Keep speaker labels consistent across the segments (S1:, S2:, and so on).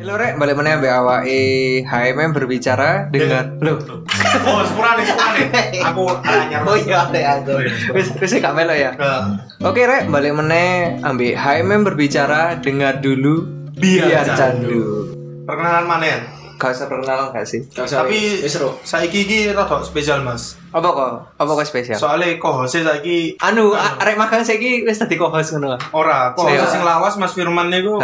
S1: Halo rek, balik mana ambek awake HMM berbicara dengan lo.
S2: Oh, sepurane, sepurane. Aku anyar.
S1: Oh iya, teh aku. Wis wis gak melo ya. Oke rek, balik mana ambek HMM berbicara dengar dulu biar candu.
S2: Perkenalan mana ya?
S1: Gak usah perkenalan gak sih?
S2: Tapi
S3: wis ro.
S2: saiki iki rada spesial, Mas.
S1: Apa kok? Apa kok spesial?
S2: Soale co-host saiki
S1: Anu, a- arek magang saiki wis dadi co-host ngono.
S2: ora, co-host sing lawas Mas Firman niku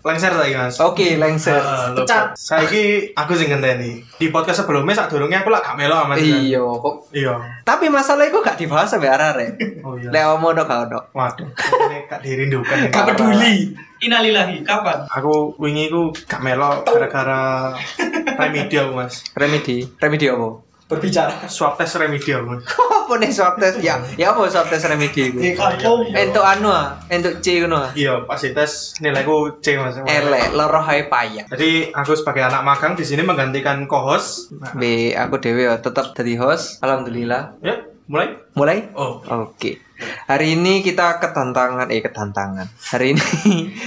S2: lengser saiki, Mas.
S1: Oke, lengser.
S2: Pecat. Saiki aku sing ngenteni. Di podcast sebelumnya sak durunge aku lak gak melo Mas.
S1: Iya, kok.
S2: Iya.
S1: Tapi masalah itu gak dibahas sampai arek.
S2: Oh iya.
S1: Lek omong gak ono.
S2: Waduh, ini gak dirindukan.
S3: Gak peduli.
S4: Innalillahi, kapan?
S2: Aku wingi ku gak melo gara-gara remedia Mas.
S1: Remedi, remedi apa?
S3: Berbicara.
S2: Swab test remedia Mas.
S1: apa nih swab test? Ya, ya apa swab test remedi itu?
S3: kampung.
S1: Entuk anu ah, entuk C ngono ah.
S2: Iya, pas tes nilaiku C Mas.
S1: Elek, loro hae payah.
S2: Jadi aku sebagai anak magang di sini menggantikan co-host.
S1: B, aku dewe ya tetap jadi host. Alhamdulillah.
S2: Ya, mulai.
S1: Mulai?
S2: Oh.
S1: Oke. Hari ini kita ketantangan eh ketantangan. Hari ini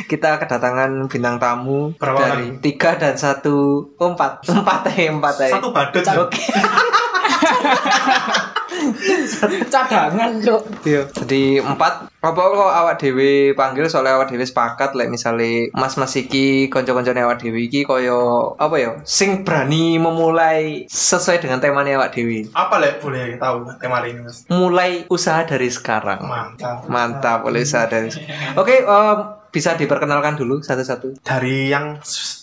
S1: kita kedatangan bintang tamu
S2: Berapa
S1: dari tiga dan satu oh, empat empat eh empat eh.
S2: Satu badut.
S1: Oke.
S3: Cadangan, Cuk.
S1: Iya. Jadi empat. Apa kok awak dewi panggil soalnya awak dewi sepakat lek misalnya mas-mas iki konco-koncone awak dewi iki koyo apa ya sing berani memulai sesuai dengan temanya awak dewi.
S2: Apa lek boleh tahu tema ini Mas?
S1: Mulai usaha dari sekarang.
S2: Mantap.
S1: Mantap, boleh usaha dari Oke, em, bisa diperkenalkan dulu satu-satu.
S2: Dari yang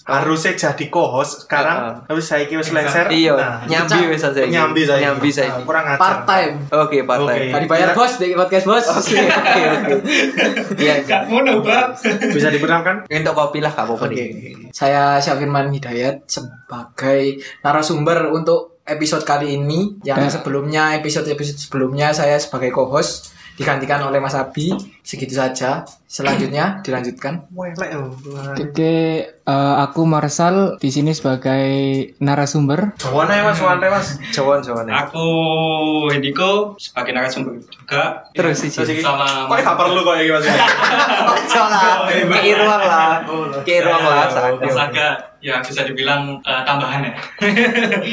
S2: harusnya jadi co-host sekarang tapi saya kira lengser.
S1: Iya,
S2: Nah,
S1: nyambi wis saja.
S2: nyambi saya.
S1: Nyambi saya.
S2: kurang ajar.
S3: Part time.
S1: Oke,
S2: Oke.
S1: partai.
S3: Gak dibayar
S2: Iya.
S3: bos di podcast bos.
S1: Oke, oke, oke. Iya.
S4: Gak mau nambah.
S2: Bisa diperkenalkan?
S1: Untuk kopi lah
S3: Oke.
S1: nih.
S3: Saya Syafirman Hidayat sebagai narasumber untuk episode kali ini. Yang sebelumnya episode-episode sebelumnya saya sebagai co-host digantikan oleh Mas Abi. Segitu saja. Selanjutnya dilanjutkan.
S2: Oh.
S5: Oke, eh, aku Marsal di sini sebagai narasumber.
S2: Jawan aja Mas, jawan Mas.
S1: Jawon, jawon.
S4: Aku Hendiko sebagai narasumber juga.
S1: Terus sih.
S4: Sama
S2: Kok gak perlu kok iki Mas?
S1: Salah. Kayak ruang lah. Kayak ruang lah
S4: Saga ya bisa dibilang eh, tambahan ya.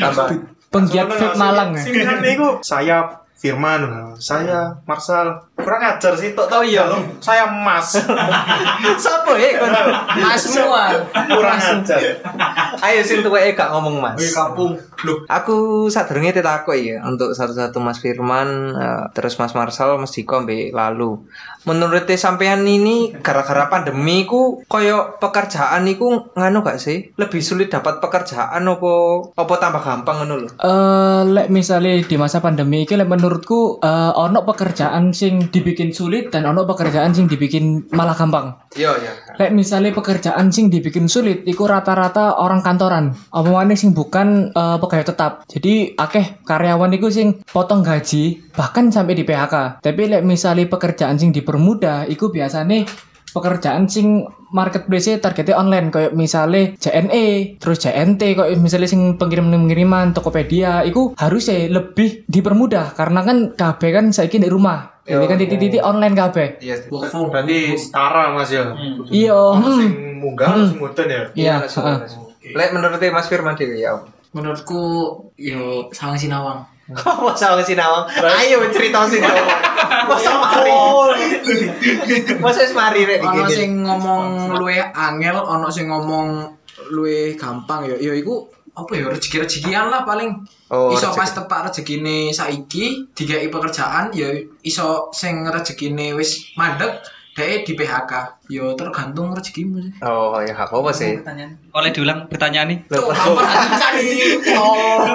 S1: Tambah.
S5: Penggiat vape Malang ya.
S2: Sing niku saya Firman, saya Marsal. Kurang ajar sih, tok
S1: Oh iya.
S2: Saya Mas.
S1: Siapa ya kon?
S3: Mas semua.
S2: Kurang ajar.
S1: Ayo sing tuweke gak ngomong Mas.
S2: Wih kampung. Loh,
S1: Aku sadurunge ditakok ya untuk satu-satu Mas Firman eh, terus Mas Marsal mesti kombe lalu. Menurut sampean ini gara-gara pandemi ku koyo pekerjaan iku nganu gak sih? Lebih sulit dapat pekerjaan opo opo tambah gampang ngono lho.
S5: Eh, lek misalnya di masa pandemi ini, lek menurutku eh, ono pekerjaan sing dibikin sulit dan ono pekerjaan sing dibikin malah gampang.
S1: Iya iya.
S5: Lek misalnya pekerjaan sing dibikin sulit, iku rata-rata orang kantoran. Omongannya sing bukan eh, pegawai tetap. Jadi akeh karyawan iku sing potong gaji, bahkan sampai di PHK. Tapi lek misalnya pekerjaan sing dipermudah, iku biasanya pekerjaan sing marketplace targetnya online kayak misalnya JNE terus JNT kayak misalnya sing pengiriman-pengiriman Tokopedia itu harusnya lebih dipermudah karena kan KB kan saiki di rumah jadi kan titik-titik online KB
S1: Iya.
S3: Work from
S2: berarti setara Mas ya.
S5: iya
S2: Ono
S5: hmm.
S2: sing munggah, ono sing ya.
S5: iya.
S1: Lek menurut Mas Firman ya.
S3: Menurutku yo Sawang Sinawang.
S1: Masa wis sinawang. Ayo cerita sinawang. Masa mari. Masa wis mari rek
S3: Ono sing ngomong luwe angel, ono sing ngomong luwe gampang ya. Ya iku apa ya rezeki-rezekian lah paling.
S1: Oh,
S3: iso
S1: rezeki.
S3: pas tepak rezekine saiki digawe pekerjaan ya iso sing rezekine wis mandek dhek di PHK. Ya tergantung rezekimu sih.
S1: Oh, ya gak apa sih.
S4: Pertanyaan. Oleh diulang pertanyaan nih.
S3: Bisa di. Oh.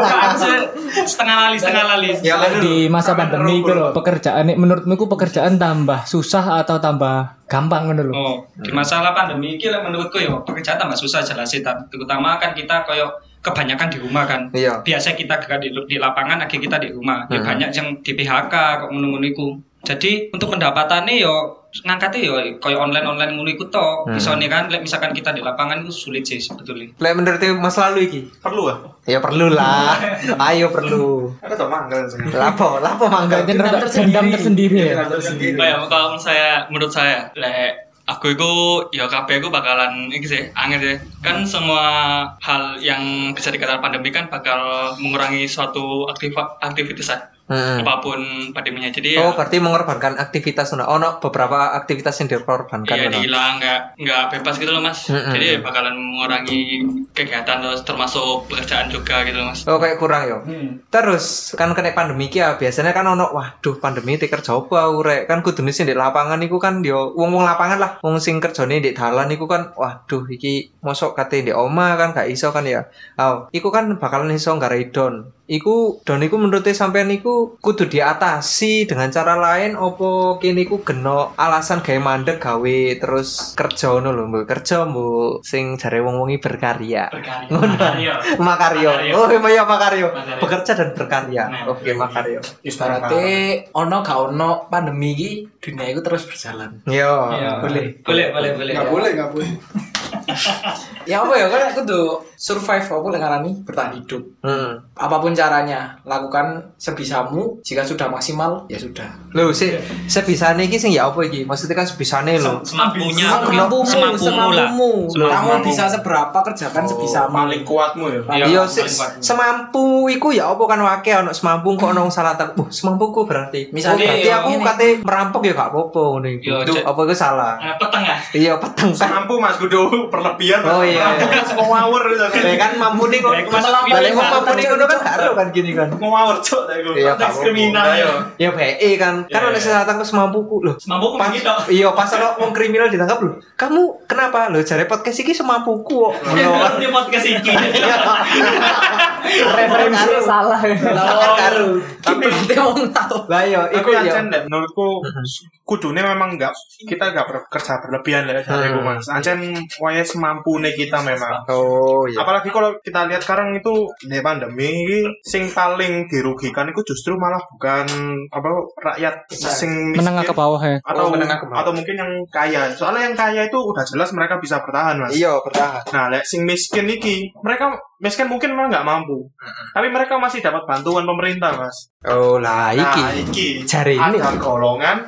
S4: setengah lali, setengah lali.
S1: Ya
S5: di masa pandemi itu loh pekerjaan menurutmu pekerjaan tambah susah atau tambah gampang ngono lho
S4: Oh, di masalah pandemi ini lah menurutku ya pekerjaan tambah susah jelas sih terutama kan kita koyo kebanyakan di rumah kan.
S1: Iya.
S4: Biasa kita gerak di, di lapangan, akhirnya kita di rumah. Ya
S1: Hmm.
S4: banyak yang di PHK kok iku. Jadi untuk pendapatannya yo ngangkatnya yo koyo online-online ngono iku to.
S1: Hmm.
S4: Bisa nih kan lek misalkan kita di lapangan itu sulit sih sebetulnya.
S1: Lek menurut Mas lalu iki.
S2: Perlu ah.
S1: Ya perlu lah. Ayo perlu.
S2: Aku tak manggal sih.
S1: Lapo, lapo mangga.
S5: Dendam tersendiri, dendam tersendiri ya
S4: Oh ya, kalau saya menurut saya lek aku itu ya kabeh aku bakalan iki sih angin sih kan semua hal yang bisa dikatakan pandemi kan bakal mengurangi suatu aktivitas ya,
S1: Hmm.
S4: apa pun pandeminya jadi ya
S1: Oh, berarti mengorbankan aktivitas ono ono beberapa aktivitas yang dikorbankan
S4: Iya dihilang nggak nggak bebas gitu loh mas.
S1: Mm-mm.
S4: Jadi ya bakalan mengurangi kegiatan terus termasuk pekerjaan juga gitu loh mas.
S1: Oh kayak kurang yo.
S3: Hmm.
S1: Terus kan kena pandemi ya biasanya kan ono waduh pandemi iki kerja apa aku rek kan kudune sing di lapangan iku kan yo wong-wong lapangan lah wong sing kerjane di dalan iku kan waduh iki mosok kate di oma kan gak iso kan ya. Oh, iku kan bakalan iso nggak don. Iku don iku menurut sampean iku kudu diatasi dengan cara lain opo kini iku geno alasan gawe mandek gawe terus kerja ngono lho mbok kerja mbok sing jare wong-wongi berkarya.
S3: Berkarya.
S1: Ngono.
S6: Makaryo.
S1: Makaryo.
S6: Makaryo.
S1: Oh, iya Makaryo.
S6: Makaryo.
S1: Bekerja dan berkarya.
S6: Nah,
S1: Oke, Makaryo.
S3: Ibaratnya ono gak ono pandemi iki dunia itu terus berjalan.
S1: Yo.
S6: Iya.
S3: Boleh.
S6: Boleh, boleh, boleh.
S7: Nggak boleh, nggak boleh.
S3: Ya apa ya kan aku tuh survive apa yang ngarani bertahan hidup.
S1: Hmm.
S3: Apa pun caranya, lakukan sebisamu. Jika sudah maksimal, ya sudah.
S1: Lho, sih sebisane iki sing ya apa iki? Maksudnya kan sebisane lho.
S4: Semampunya,
S3: Semampumu,
S4: semampumu
S3: semampumu. Kamu bisa seberapa kerjakan sebisamu.
S2: paling kuatmu ya
S4: Iya,
S1: Iya,
S4: kuat.
S1: semampu iku ya apa kan wake ono semampu kok ono salatan. Uh, semampuku berarti.
S3: Misalnya,
S1: oh, berarti aku
S3: ini-
S1: kate merampok ya gak apa-apa ngono iku.
S4: Yo,
S1: Duh,
S4: cek-
S1: apa iku salah?
S4: Eh, peteng ya.
S1: Iya, peteng kan.
S2: mampu mas kudu berlebihan
S1: Oh, iya, iya.
S2: Semua ngawur gitu
S1: Ya kan mampu nih kok.
S6: Ya,
S1: Balik mampu nih kan gak ada kan gini kan.
S2: mau ngawur cok.
S1: Iya,
S2: kriminal ya
S1: Ya BE kan. Kan
S6: Iya,
S1: ono
S6: iya.
S1: selatan ke semampuku loh.
S6: Semampu
S1: Pas,
S6: gitu.
S1: iya pas ono wong kriminal ditangkap lho. Kamu kenapa lho jare podcast iki semampuku kok. Kan.
S6: Di podcast ini.
S5: Referensinya salah.
S1: Kan karo.
S3: Tapi berarti mau tahu.
S1: Lah iya iku
S2: tapi
S1: ya.
S2: menurutku kudune memang enggak kita enggak bekerja berlebihan ya dari
S1: Hmm.
S2: mas ancen waya semampu kita memang
S1: Oh iya.
S2: apalagi kalau kita lihat sekarang itu di pandemi ini, sing paling dirugikan itu justru malah bukan apa rakyat sing miskin
S5: Menengah ke bawah ya.
S2: atau
S1: Oh, menengah ke bawah.
S2: atau mungkin yang kaya soalnya yang kaya itu udah jelas mereka bisa bertahan mas
S1: Iya, bertahan.
S2: nah lek sing miskin iki mereka miskin mungkin memang nggak mampu. Tapi mereka masih dapat bantuan pemerintah mas.
S1: Oh lah
S2: nah
S1: iki.
S2: iki.
S1: Jari ini.
S2: ada golongan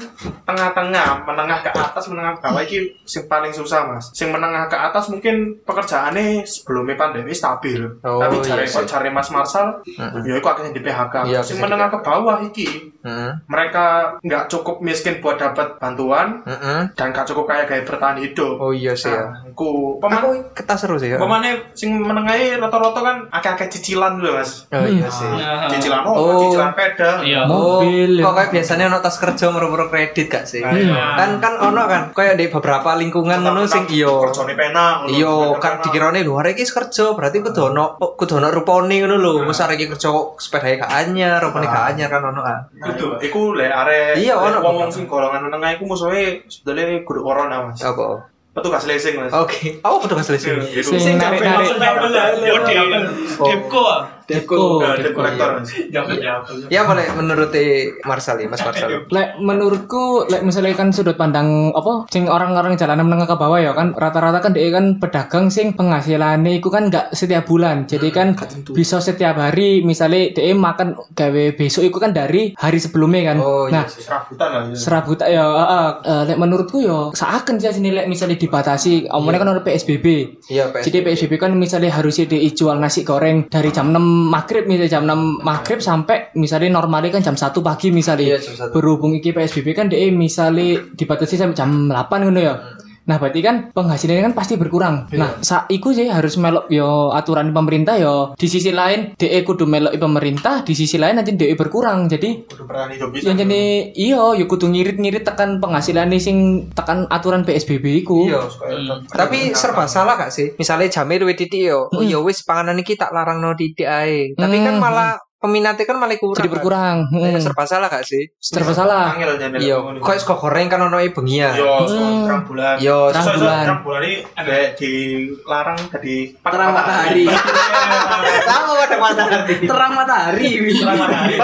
S2: tengah-tengah menengah ke atas menengah ke bawah. Iki sing paling susah mas. Sing menengah ke atas mungkin pekerjaannya sebelumnya pandemi stabil.
S1: Oh,
S2: tapi
S1: iya
S2: cari
S1: sih.
S2: cari mas Marsal
S1: Mm-mm.
S2: ya itu akhirnya di PHK
S1: Iya,
S2: sing menengah ke bawah iki
S1: Heeh.
S2: mereka nggak cukup miskin buat dapat bantuan
S1: Heeh.
S2: dan nggak cukup kaya gaya bertahan hidup
S1: Oh iya sih ya.
S2: nah, ku peman
S1: Aku kita seru sih ya.
S2: pemane sing menengahi rata-rata kan akeh-akeh cicilan dulu mas
S1: Oh iya sih.
S2: cicilan oh,
S1: Oh.
S2: cicilan peda
S6: Iya.
S1: Oh,
S5: Mobil.
S1: kok kayak biasanya ono tas kerja meru-meru kredit gak sih?
S2: Nah, iya.
S1: Kan kan ono kan kayak di beberapa lingkungan ngono sing iya.
S2: kerjane pena ngono.
S1: Iya,
S2: Kerjane
S1: kan dikirane lho arek iki kerja, berarti kudu ono kudu ono rupane ngono lho. Wis arek iki kerja kok sepedahe gak anyar, rupane gak anyar kan ono ah.
S2: Gitu. Iku le are
S1: Iya, ono
S2: wong wong sing golongan menengah iku musuhe sebetulnya kudu corona Mas.
S1: Apa?
S2: Petugas leasing Mas.
S1: Oke. Apa ngasih
S2: Iya,
S1: sih?
S2: Iku
S5: Sing narik-narik.
S6: Oh, di Depko.
S5: Depko.
S2: Nah, collector, Mas.
S6: Jangan jawab.
S1: Ya boleh menurut Marsali, Mas Marsali.
S5: Lek menurutku lek misalnya kan sudut pandang apa sing orang-orang jalanan menengah ke bawah ya kan rata-rata kan dia kan pedagang sing penghasilannya itu kan nggak setiap bulan jadi kan bisa setiap hari misalnya dia makan gawe besok itu kan dari hari sebelumnya kan
S1: Oh, iya
S5: nah.
S2: Serabutan lah. ya.
S5: serabut ya uh, uh, lek menurutku ya seakan sih sini lek misalnya dibatasi omongnya kan oleh PSBB
S1: Iya, PS.
S5: jadi PSBB kan misalnya harusnya dijual nasi goreng dari jam 6 maghrib misalnya jam 6 maghrib sampai misalnya normalnya kan jam 1 pagi misalnya.
S1: Iya, jam 1.
S5: berhubung iki PSBB kan dia misalnya dibatasi sampai jam 8 ngono ya Nah, berarti kan penghasilannya kan pasti berkurang. Nah, saat iku sih harus melok yo aturan pemerintah yo. Di sisi lain, DE kudu melok pemerintah, di sisi lain nanti DE berkurang. Jadi
S2: Kudu berani hidup bisa.
S5: yang jadi iyo yo kudu ngirit-ngirit tekan penghasilan sing tekan aturan PSBB iku.
S1: Iya, tapi serba salah gak sih? Misalnya jamir titik yo. Oh ya wis panganan iki tak larang no titik ae. Tapi kan
S5: Hmm.
S1: malah peminatnya kan malah kurang.
S5: Jadi
S1: kan?
S5: berkurang.
S1: Eh,
S5: Hmm.
S1: serba salah gak sih?
S5: Serba salah.
S1: Iya, kok sego goreng kan ono e bengi ya.
S2: Yo,
S5: Hmm.
S2: terang bulan.
S1: Yo,
S5: Terang
S2: So, so,
S5: bulan.
S2: terang bulan ini ada dilarang jadi
S3: Terang matahari.
S1: Tahu ada matahari.
S3: Terang matahari.
S6: Terang matahari.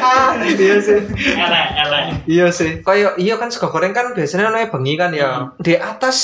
S1: Ah, Iya sih.
S6: Elek, elek.
S1: Iya sih. Kayak iya kan sego goreng kan biasanya ono e bengi kan ya. Di atas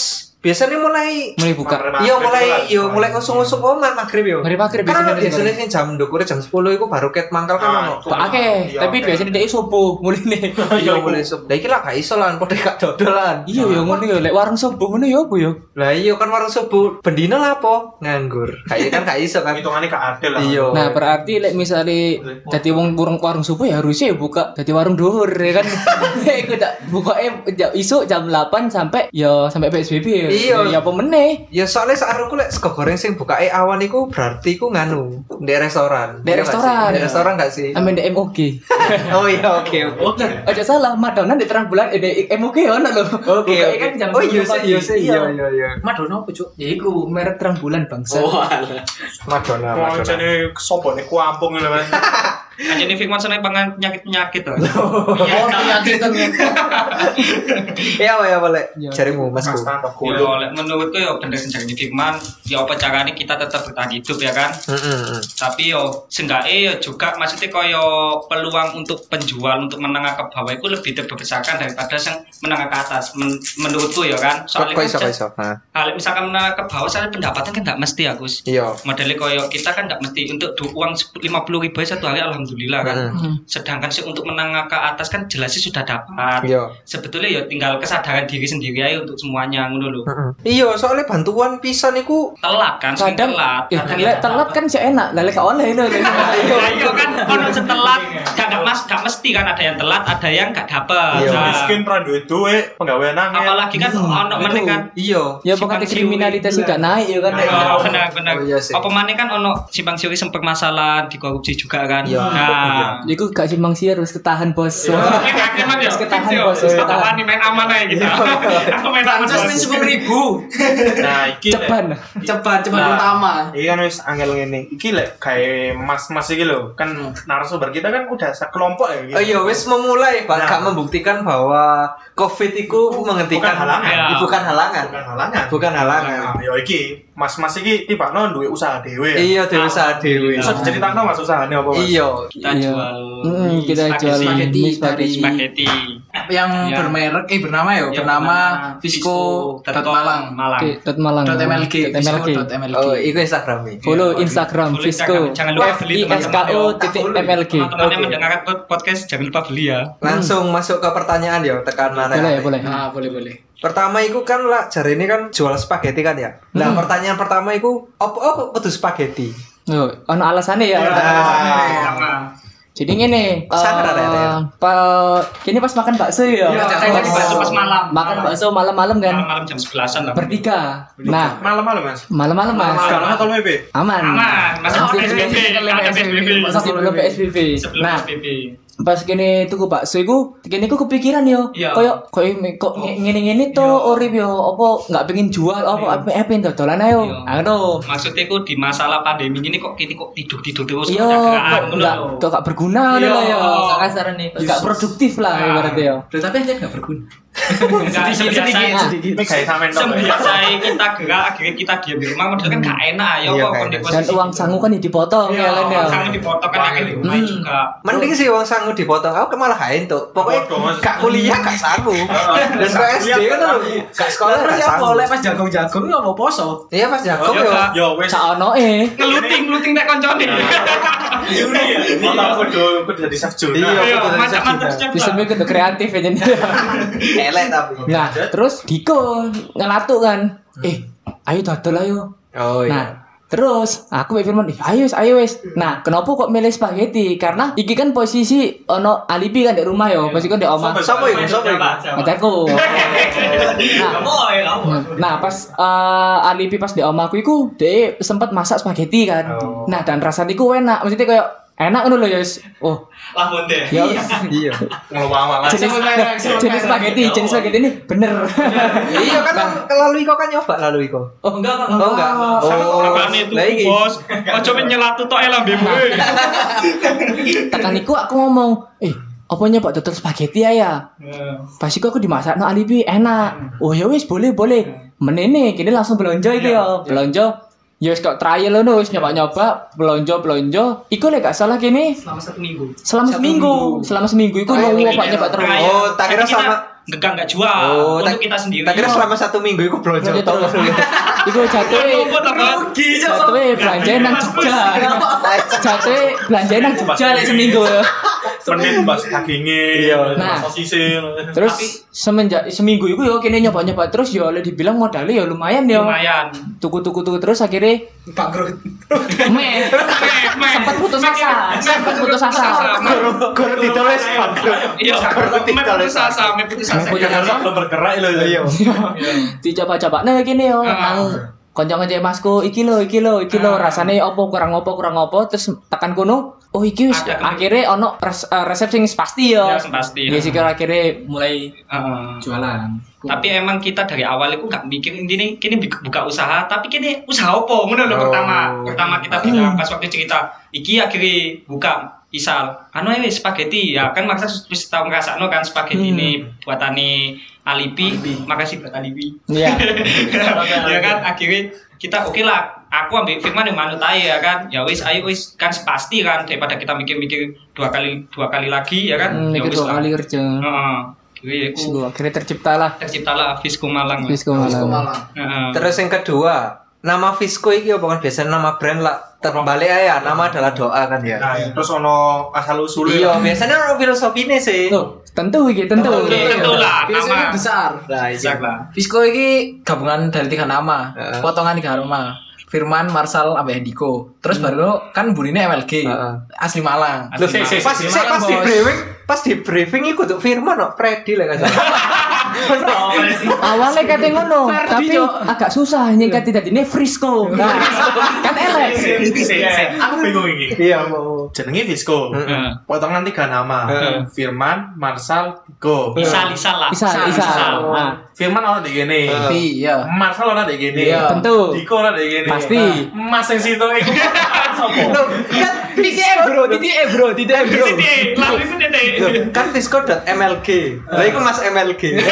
S1: biasanya mulai
S5: Mulai buka.
S1: iya mulai yo mulai ngusung-ngusung omah maghrib yo.
S5: Mari maghrib
S1: Karena
S5: biasanya
S1: biasanya sing jam ndukure jam 10 iku baru ket mangkal kan ono.
S5: Kok akeh, tapi biasanya dia subuh mulai nih.
S1: Iya mulai subuh. Lah iki lah gak iso lan padha gak dodolan.
S5: Iya ya ngono ya lek warung subuh ngono ya apa ya?
S1: Lah iya kan warung subuh bendina lah apa nganggur. Kayak kan gak iso kan.
S2: hitungannya gak adil lah
S1: Iya.
S5: Nah, berarti lek misale dadi wong warung warung subuh ya harusnya ya buka dadi warung dhuwur ya kan. Iku tak buka eh isu jam 8 sampai ya sampai PSBB ya.
S1: Iya.
S5: Ya apa meneh?
S1: Ya soalnya saat aku lek sego goreng sing bukae awan iku berarti iku nganu di restoran.
S5: Di
S1: Iya
S5: restoran.
S1: Di restoran gak sih?
S5: Amin di MOG.
S1: Oh iya oke oke.
S5: Aja salah, Madonna di terang bulan eh di MOG ono lho.
S1: Oke
S5: kan jam
S1: Oh iya
S5: 10
S1: sih iya sih iya iya iya.
S3: Madonna apa, Cuk?
S5: Ya iku merek terang bulan bangsa.
S1: Madonna
S2: mau
S1: Madonna.
S2: jadi sopo nih kuampung mas
S6: Aja nih Fikman seneng pangan penyakit-penyakit tuh.
S3: Oh, penyakit kan.
S1: Iya apa ya boleh.
S5: Iya.
S1: Carimu
S2: mas
S1: masku.
S2: tambah
S6: Ya,
S2: kudu
S6: oleh menurutku ya bener sing jadi Fikman, ya apa caranya kita tetap bertahan hidup ya kan?
S1: Heeh.
S6: Tapi yo seenggaknya ya juga maksudnya koyo peluang untuk penjual untuk menengah ke bawah itu lebih terbesarkan daripada yang menengah ke atas Men- menurutku ya kan. Soalnya kan
S1: iso kok
S6: jas-
S1: iso.
S6: Hal misalkan menengah ke bawah soalnya pendapatan kan tidak mesti Agus.
S1: Iya.
S6: Modelnya koyo kita kan tidak mesti untuk uang lima puluh ribu satu hari alhamdulillah kan.
S1: Heeh.
S6: Sedangkan sih untuk menengah ke atas kan jelas sih sudah dapat.
S1: Iya.
S6: Sebetulnya ya tinggal kesadaran diri sendiri aja untuk semuanya ngono lho.
S1: Iya, soalnya bantuan pisan iku
S6: Telat kan,
S5: Kadang
S6: telat.
S5: eh, lek telat kan sih enak, lah lek oleh itu.
S6: Iya, iya kan ono setelat gak gak mas gak mesti kan ada yang telat, ada yang gak dapet.
S1: Iya.
S6: Nah,
S2: miskin pernah duit duit penggawean angin
S6: apalagi kan ono meneh kan
S1: iya.
S5: Ya pokoknya kriminalitas gak naik ya kan.
S6: Oh, benar benar.
S1: Oh, iya.
S6: Apa mana kan ono simpang siuri sempat masalah di korupsi juga kan.
S1: Iya.
S6: Nah,
S5: Iku gak simpang siur harus ketahan bos.
S6: Ini ya.
S5: Harus ketahan bos.
S6: Aku
S5: ketahan.
S6: main aman aja gitu. Aku main aman.
S3: Pancas sepuluh ribu.
S2: nah iki
S5: Ceban.
S3: Cepat, cepat
S2: Nah.
S3: utama.
S2: Iki kan wis angel ngene. Iki lek kayak mas-mas iki lho, kan narasumber kita kan udah sekelompok ya gitu.
S1: Oh iya, wis memulai, Pak.
S2: Nah.
S1: Gak membuktikan bahwa COVID itu menghentikan
S2: Bukan halangan.
S1: Bukan halangan.
S2: Bukan halangan.
S1: Bukan halangan.
S2: Nah, ya iki, mas-mas iki tiba non duwe usaha dhewe ya.
S1: Iya, dewe usaha dewe.
S2: Bisa diceritakan mas usahanya apa mas?
S1: Iya.
S6: Kita
S5: Iya.
S6: jual
S5: Mm, kita jual
S6: spaghetti,
S5: spaghetti.
S3: Yang
S6: Ya.
S3: bermerek eh bernama ya,
S6: Yang
S3: bernama Visco dot
S6: Visco
S3: Malang.
S6: Malang.
S5: Dot Malang.
S3: Dot MLG,
S5: Dot MLG.
S3: Visco dot MLG.
S1: Oh, itu.
S5: Follow
S6: Iya,
S5: Instagram
S6: follow
S5: Visco
S6: Instagram. Jangan lupa beli,
S5: I S K
S6: teman-teman,
S5: O
S6: yo.
S5: titik MLG.
S6: Teman-teman yang mendengarkan podcast jangan lupa beli ya.
S1: Langsung masuk ke pertanyaan ya, tekanan.
S5: Boleh, boleh.
S3: Nah, boleh boleh.
S1: Pertama itu kan lah jari ini kan jual spaghetti kan ya. Nah, pertanyaan pertama itu apa apa kudu spaghetti?
S5: Oh, ono alasannya ya.
S1: Ah.
S5: Jadi ngene,
S1: Sangar,
S5: eh,
S1: Rere.
S5: pa- kini pas makan bakso ya.
S6: Iya,
S5: Pas-
S6: tadi bakso pas malam.
S5: Makan bakso malam-malam kan.
S6: Malam-malam jam 11-an lah.
S5: Bertiga. Nah,
S2: Malam-malam mas.
S5: malam-malam Mas.
S2: Sekarang kalau MB.
S5: Aman.
S6: Aman, masih
S5: Masih
S6: PSBB,
S3: sebelum PSBB.
S6: PSBB.
S5: Masih sebelum PSBB.
S6: Sebelum
S5: Nah,
S6: PSBB.
S5: Pas kene tuku bakso iku kene iku kepikiran yo
S6: Iya.
S5: koyo koyo kok nge- ngene-ngene to urip yo apa nggak pengen jual apa apa apa pengen dodolan ayo
S6: Iya.
S5: anu
S6: Maksudnya ku di masalah pandemi ini kok kini kok tidur-tidur terus
S5: Iya,
S6: gerakan, ngono
S5: nggak
S6: lho.
S5: kok nggak berguna
S6: Iya.
S5: lah ya kasaran nih nggak produktif lah
S6: Nah.
S5: ibaratnya yo
S3: tapi aja nggak berguna.
S6: Enggak,
S3: Sedikit,
S6: sembiasa-
S3: sedikit.
S2: Ini kayak sama
S6: Sembiasa kita gerak akhirnya kita diam di rumah modal kan gak enak ya
S1: Iya,
S6: kok
S1: gak
S6: kondisi
S1: enak.
S5: dan uang sangu kan ya dipotong
S6: Iya,
S5: ya kan ya
S6: uang sangu dipotong kan akhirnya di rumah
S5: Hmm.
S6: juga
S1: Mending sih uang sangu dipotong, aku malah kain tuh. Pokoknya gak kuliah gak sangu. Dan ke SD kan lu gak sekolah gak
S3: ya
S1: sangu.
S3: boleh pas jagung-jagung ya mau poso.
S1: Iya pas jago
S6: Iya,
S1: yo.
S2: Yo wes.
S5: sak ono eh
S6: ngeluting ngeluting nek koncone
S2: Juri ya. Otak kudu kudu jadi chef Juna.
S1: Iya.
S6: Iya, macam-macam
S1: bisa.
S5: mikir kreatif ya
S1: Elek tapi.
S5: nah terus Diko ngelatuk kan eh ayo dodol ayo
S1: Oh
S5: Nah, terus aku Mbak Firman, "Ih, ayo wis, ayo wis. Nah, kenapa kok milih spaghetti? Karena iki kan posisi ono alibi kan di rumah yo, posisi kan di omah.
S1: Sopo iku? Sopo iku?
S5: Pacarku. Nah, nah, pas eh, alibi pas di omahku iku dia sempat masak spaghetti kan.
S1: Oh.
S5: Nah, dan rasanya iku enak. Maksudnya kayak enak ngono lho ya wis. Oh,
S6: Lamun deh.
S5: ya
S1: Iya.
S2: Ngelawang
S5: jenis, jenis spaghetti, jenis spaghetti ini bener.
S1: Iya kan lalu Iko kan nyoba lalu Iko.
S5: Oh, enggak, enggak.
S1: Oh enggak. Oh.
S6: Makane itu
S1: Lah
S6: bos. Ojo men nyelatu tok lambemu.
S5: Tekan iku aku ngomong, "Eh, apa nyoba dodol spaghetti ya ya?" Pas iku aku dimasak no alibi enak. Oh ya wis boleh boleh. Menene kini langsung belanja itu ya. Belanja. Ya wis kok trial ngono wis nyoba-nyoba, belanja belanja. Iku lek gak salah kini
S3: Selama satu minggu.
S5: selama
S3: Satu
S5: seminggu.
S3: minggu.
S5: Selama seminggu iku
S1: Oh,
S5: nyoba
S6: ini
S5: nyoba terus.
S1: Oh, tak kira sama
S6: Degang nggak jual
S1: Oh,
S6: untuk
S1: tak-
S6: kita sendiri.
S1: Tak kira selama satu minggu iku tok.
S5: tok. Iku jatuhe jatuhe belanja nang Jogja. Jatuhe belanja nang Jogja lek seminggu ya.
S2: menit bahas dagingnya
S1: Iya.
S5: Nah.
S2: sosisnya
S5: Terus semenjak seminggu itu yo kene nyoba-nyoba terus yo oleh dibilang modalnya ya lumayan yo.
S6: lumayan.
S5: Tuku-tuku tuku terus akhirnya
S3: Bangkrut.
S5: meh sempat putus asa, sempat putus asa.
S1: Guru ditulis bangkrut.
S6: Iya,
S1: Guru
S6: me
S1: ditulis
S6: putus asa, me putus asa.
S5: Putus asa.
S2: belum bergerak loh
S1: Iya.
S5: Dicoba-coba nah gini yo
S6: Ah.
S5: nang konco-konco masku iki lo iki lo iki lo rasane opo kurang opo kurang opo terus tekan kono oh iki wis akhirnya ono res, eh, resep sing pasti yo
S6: Ya, pasti.
S5: ya sih akhirnya
S3: Mulai
S6: Heeh.
S3: jualan.
S6: Tapi emang kita dari awal itu gak mikir ini kini buka usaha, tapi kini usaha apa? Ngono lho
S1: Oh.
S6: pertama. Pertama kita bilang pas waktu cerita, iki akhirnya buka Isal, anu ya spaghetti ya kan maksa wis tau ngrasakno kan spaghetti ini buatane alibi, makasih buat alibi.
S5: iya.
S6: Ya kan akhirnya kita oke lah aku ambil firman yang manut aja ya kan? Ya wis ayo wis. Kan pasti kan daripada kita mikir-mikir dua kali dua kali lagi ya kan?
S5: Hmm,
S6: ya wis
S5: dua
S6: lah.
S5: kali kerja.
S6: Heeh.
S5: Sungguh, akhirnya tercipta lah
S6: terciptalah. Visco Malang.
S5: Visco Malang.
S3: Malang.
S6: Heeh.
S1: Terus yang kedua, nama Visco iki apa kan biasanya nama brand lah. Terbalik aja, nama adalah doa kan ya.
S2: nah terus ono asal usulnya
S1: Iya, biasanya ono filosofinya sih.
S5: Tuh, tentu iki tentu
S6: Oke, tentu lah
S3: Biasanya
S6: nama
S3: besar.
S1: Nah, iya.
S6: lah
S3: Visco ini gabungan dari tiga nama, potongan tiga nama. Firman, Marsal, sampai Hendiko. Terus baru kan burine MLG,
S1: Heeh.
S3: asli Malang.
S1: Loh,
S6: Asli Malang.
S1: pas, pas
S3: Malang,
S1: di briefing, pas di briefing iku tuh Firman kok Freddy lah kan.
S5: awalnya kate ngono tapi agak susah nyingkat tidak ini Frisco nah, kan elek
S2: aku bingung ini
S1: Iya, mau.
S2: jenenge
S6: Heeh.
S2: potongan tiga nama. Firman Marsal Vigo
S6: Isal Isal lah
S5: Isal, Isal. Nah,
S2: Firman ono di gini
S1: Heeh.
S3: Tapi ya.
S2: Marsal ono di gini
S3: Iya.
S5: tentu
S2: Diko ono di gini
S5: Pasti.
S2: Mas yang situ
S1: Loh, kan
S3: Titik eh bro, titik eh bro, titik eh bro.
S6: Titik, lalu itu titik.
S1: Loh, kan Visco.mlg. Lah iku Mas MLG.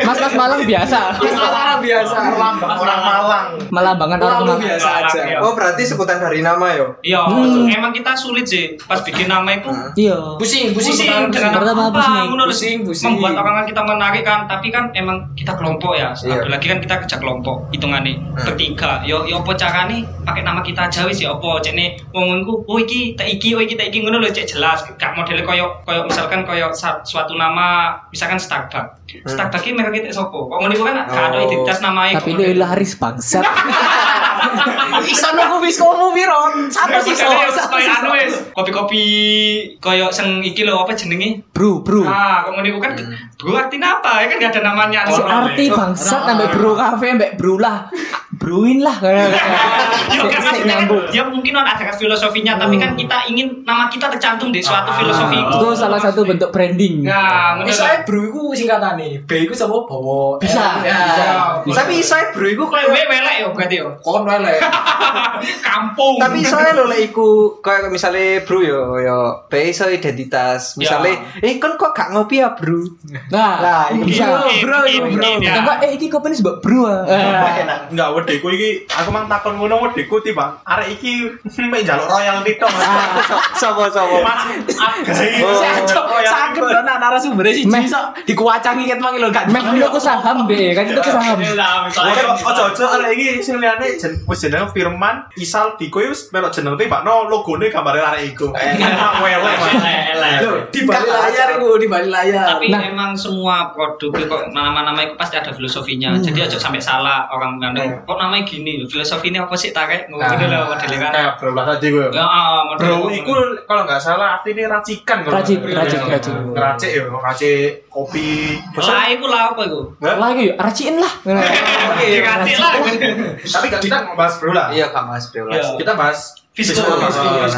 S5: mas-mas Malang biasa
S3: Orang biasa.
S2: orang Malang
S5: melambangkan orang Malang
S3: biasa aja.
S1: Oh, berarti sebutan dari nama yo.
S6: Iya,
S5: Hmm.
S6: emang kita sulit sih pas bikin nama itu.
S5: iya
S3: Pusing, pusing,
S6: Pusing dengan
S5: Pertama
S6: apa?
S5: pusing,
S3: pusing, pusing.
S6: Membuat orang kan kita menarik kan, tapi kan emang kita kelompok ya.
S1: Iya.
S6: Apalagi kan kita kerja kelompok, hitungannya
S1: Hmm.
S6: bertiga. Yo yo apa carane pakai nama kita aja wis ya apa cekne wong ngono oh iki tak iki oh iki tak iki ngono lho cek jelas. Gak modele koyo koyo misalkan koyo sa- suatu nama misalkan Starbucks. Starbucks iki merek kita sopo? Kok ngono iku kan gak ada
S1: Oh.
S6: identitas namanya.
S5: tapi lu laris bangsat
S3: Iso nunggu Visco mu piro? Satu sih
S6: Koyo
S3: sih
S6: anu wis, kopi-kopi koyo sing iki lho apa jenenge?
S5: Bro bro
S6: Ah, kok ngono iku kan bro artinya apa? Ya kan gak ada namanya.
S5: si arti bangsat sampai bro kafe sampai bro lah bruin lah kayak
S6: Ya, kan
S5: sik
S6: maksudnya kan, ya mungkin ada filosofinya, tapi kan kita ingin nama kita tercantum di suatu filosofi.
S5: itu salah satu bentuk branding
S6: Nah, menurut
S3: eh bro iku singkatane. B iku sapa bawa.
S5: Bisa,
S3: Ya.
S5: bisa.
S1: Tapi saya bro iku
S6: Kowe we welek ya berarti ya.
S3: Kon elek.
S6: Kampung.
S1: tapi saya lho lek iku kayak misalnya bro yo yo be iso identitas misalnya eh kan kok gak ngopi ya bro
S5: nah
S1: Lah,
S5: itu
S1: iya.
S5: bisa
S6: Mungkin,
S3: bro,
S6: mungkin,
S3: bro.
S6: mungkin, ya.
S5: Enggak, eh iki kopi ini sebab bro ah.
S2: Enggak, wedeku iki aku mang takon ngono wedeku tiba arek iki mek njaluk royalti tok.
S1: sama sama
S2: Mas agai.
S3: Sakit dong nah narasumbernya sih
S5: Meh.
S3: iso dikuacangi ket mang lho gak.
S5: meh aku saham deh kan itu saham
S2: Ojo ojo arek iki sing liyane wis jenenge Firman Isal Diko wis melok jeneng tibakno logone gambare arek iku. Enak welek
S3: di balik layar iku, di balik layar.
S6: Tapi
S5: Nah.
S6: emang semua produk itu kok nama-nama itu pasti ada filosofinya. Jadi aja sampai salah orang ngandung. Kok namanya gini? Filosofinya apa sih tarik? Ngono lho modelnya kan.
S2: Kayak berulah tadi gue.
S6: Ya, ah, model
S2: Bro, iku kalau nggak salah artinya racikan kalau
S5: Racik, racik,
S2: Iya.
S5: racik.
S2: Racik ya, racik kopi.
S6: Lah iku lah apa iku?
S5: lagi yuk raciin lah
S6: Oke, ganti lah.
S2: Tapi kita mau bahas bro lah.
S1: iya kak mas bro
S6: Iya.
S2: Kita bahas. Oh,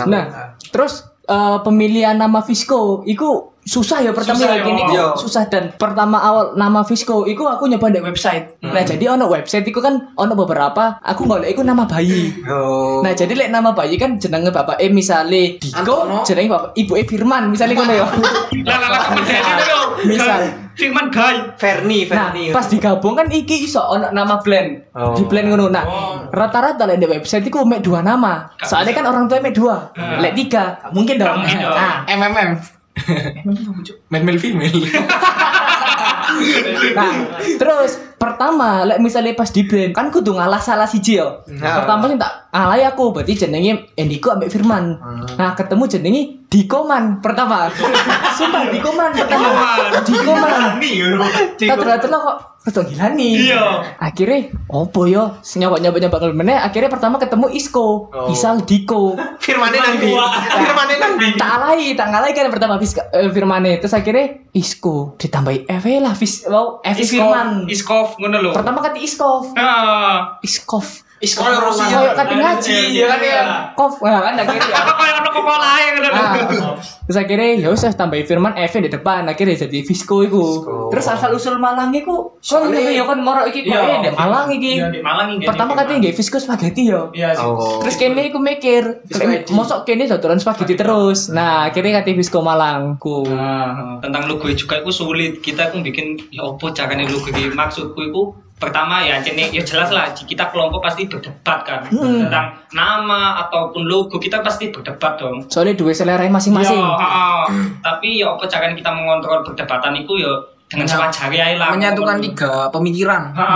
S5: nah terus eh, pemilihan nama Visco itu susah ya pertama
S6: Susah,
S5: ya gini
S1: yo.
S5: susah dan pertama awal nama Visco itu aku nyoba di website nah jadi ono website itu kan ono beberapa aku golek itu nama bayi
S1: oh
S5: Nah jadi lek nama bayi kan jenenge bapak eh misale Diko jenenge bapak ibu eh Firman misale ngono ya.
S6: Lah itu lho.
S5: Misal.
S6: Firman Guy.
S1: Ferni
S5: Nah
S1: Ferni
S5: pas digabung kan iki iso ono nama blend
S1: Oh.
S5: di blend ngono. Nah rata-rata lek di website iku mek dua nama. Soalnya kan orang tua mek dua. Lek tiga mungkin dong.
S6: Mungkin
S3: MMM. Male male female.
S5: nah, terus pertama lek misalnya pas di brand kan kudu ngalah salah siji yo.
S1: Nah.
S5: Pertama sing tak alay aku berarti jenenge Endiko ambek Firman. Nah, ketemu jenenge Dikoman pertama. Sumpah Dikoman pertama. Dikoman. Tak ternyata kok Ketua gila nih.
S6: Iya.
S5: Akhirnya, opo yo, nyoba nyoba nyoba meneh. Akhirnya pertama ketemu Isko, Isal Diko.
S1: Firmane nang ndi? Firmane nang ndi?
S5: tak alai, tak ngalai kan pertama Fis, eh, Firmane. Terus akhirnya Isko ditambahi F lah, Fis, wow, F Firman.
S6: Iskov ngono lho.
S5: Pertama kata Iskov,
S6: Ah.
S5: Iskov.
S3: Iskol
S5: Kayak kata ngaji, ya kan ya. Kov, nah, kan akhirnya.
S6: Apa koyo ono lho.
S5: Ah, terus akhirnya ya usah tambahin Firman F di depan akhirnya jadi Visco iku. Terus asal usul Malang iku kan ya kan moro iki kok
S6: Iya.
S5: di Malang iki.
S6: Iya, di Malang iki.
S5: Pertama katanya nggak Visco spaghetti yo.
S6: Iya sih.
S1: Oh.
S5: Terus kene iku mikir, mosok kene dodolan spaghetti terus. Nah, akhirnya kata Visco Malang ku.
S6: Nah, tentang logo juga itu sulit. Kita pun bikin ya opo caranya logo iki. Maksudku itu pertama ya cene ya jelas lah kita kelompok pasti berdebat kan
S5: Hmm.
S6: tentang nama ataupun logo kita pasti berdebat dong.
S5: Soalnya dua selera masing-masing.
S6: Ya, ha-ha. Tapi ya apa caranya kita mengontrol perdebatan itu ya dengan sewajarnya aja lah.
S3: menyatukan tiga pemikiran.
S6: Ha,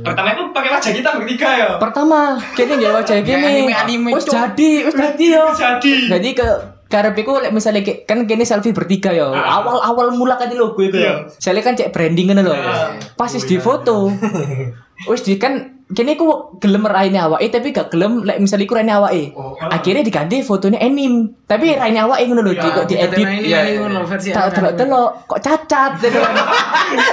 S6: Pertama itu pakai wajah kita bertiga ya.
S5: Pertama, kene nggak wajah gini.
S3: anime-anime,
S5: Wis
S3: Cuk.
S5: jadi, wis jadi yo.
S6: Jadi.
S5: Jadi ke karepiku lek misalnya kan kene selfie bertiga yo. Awal-awal mula kan logo itu.
S6: Iya.
S5: Saya kan cek branding ngono lho. Pas wis di foto. Wis di kan kene ku gelem raine awake tapi gak gelem lek misalnya iku raine awake. Akhirnya diganti fotonya anime. Tapi raine awake ngono lho, di kok di edit.
S3: ini
S1: Iya, iya.
S3: ngono versi.
S5: Tak delok-delok kok cacat.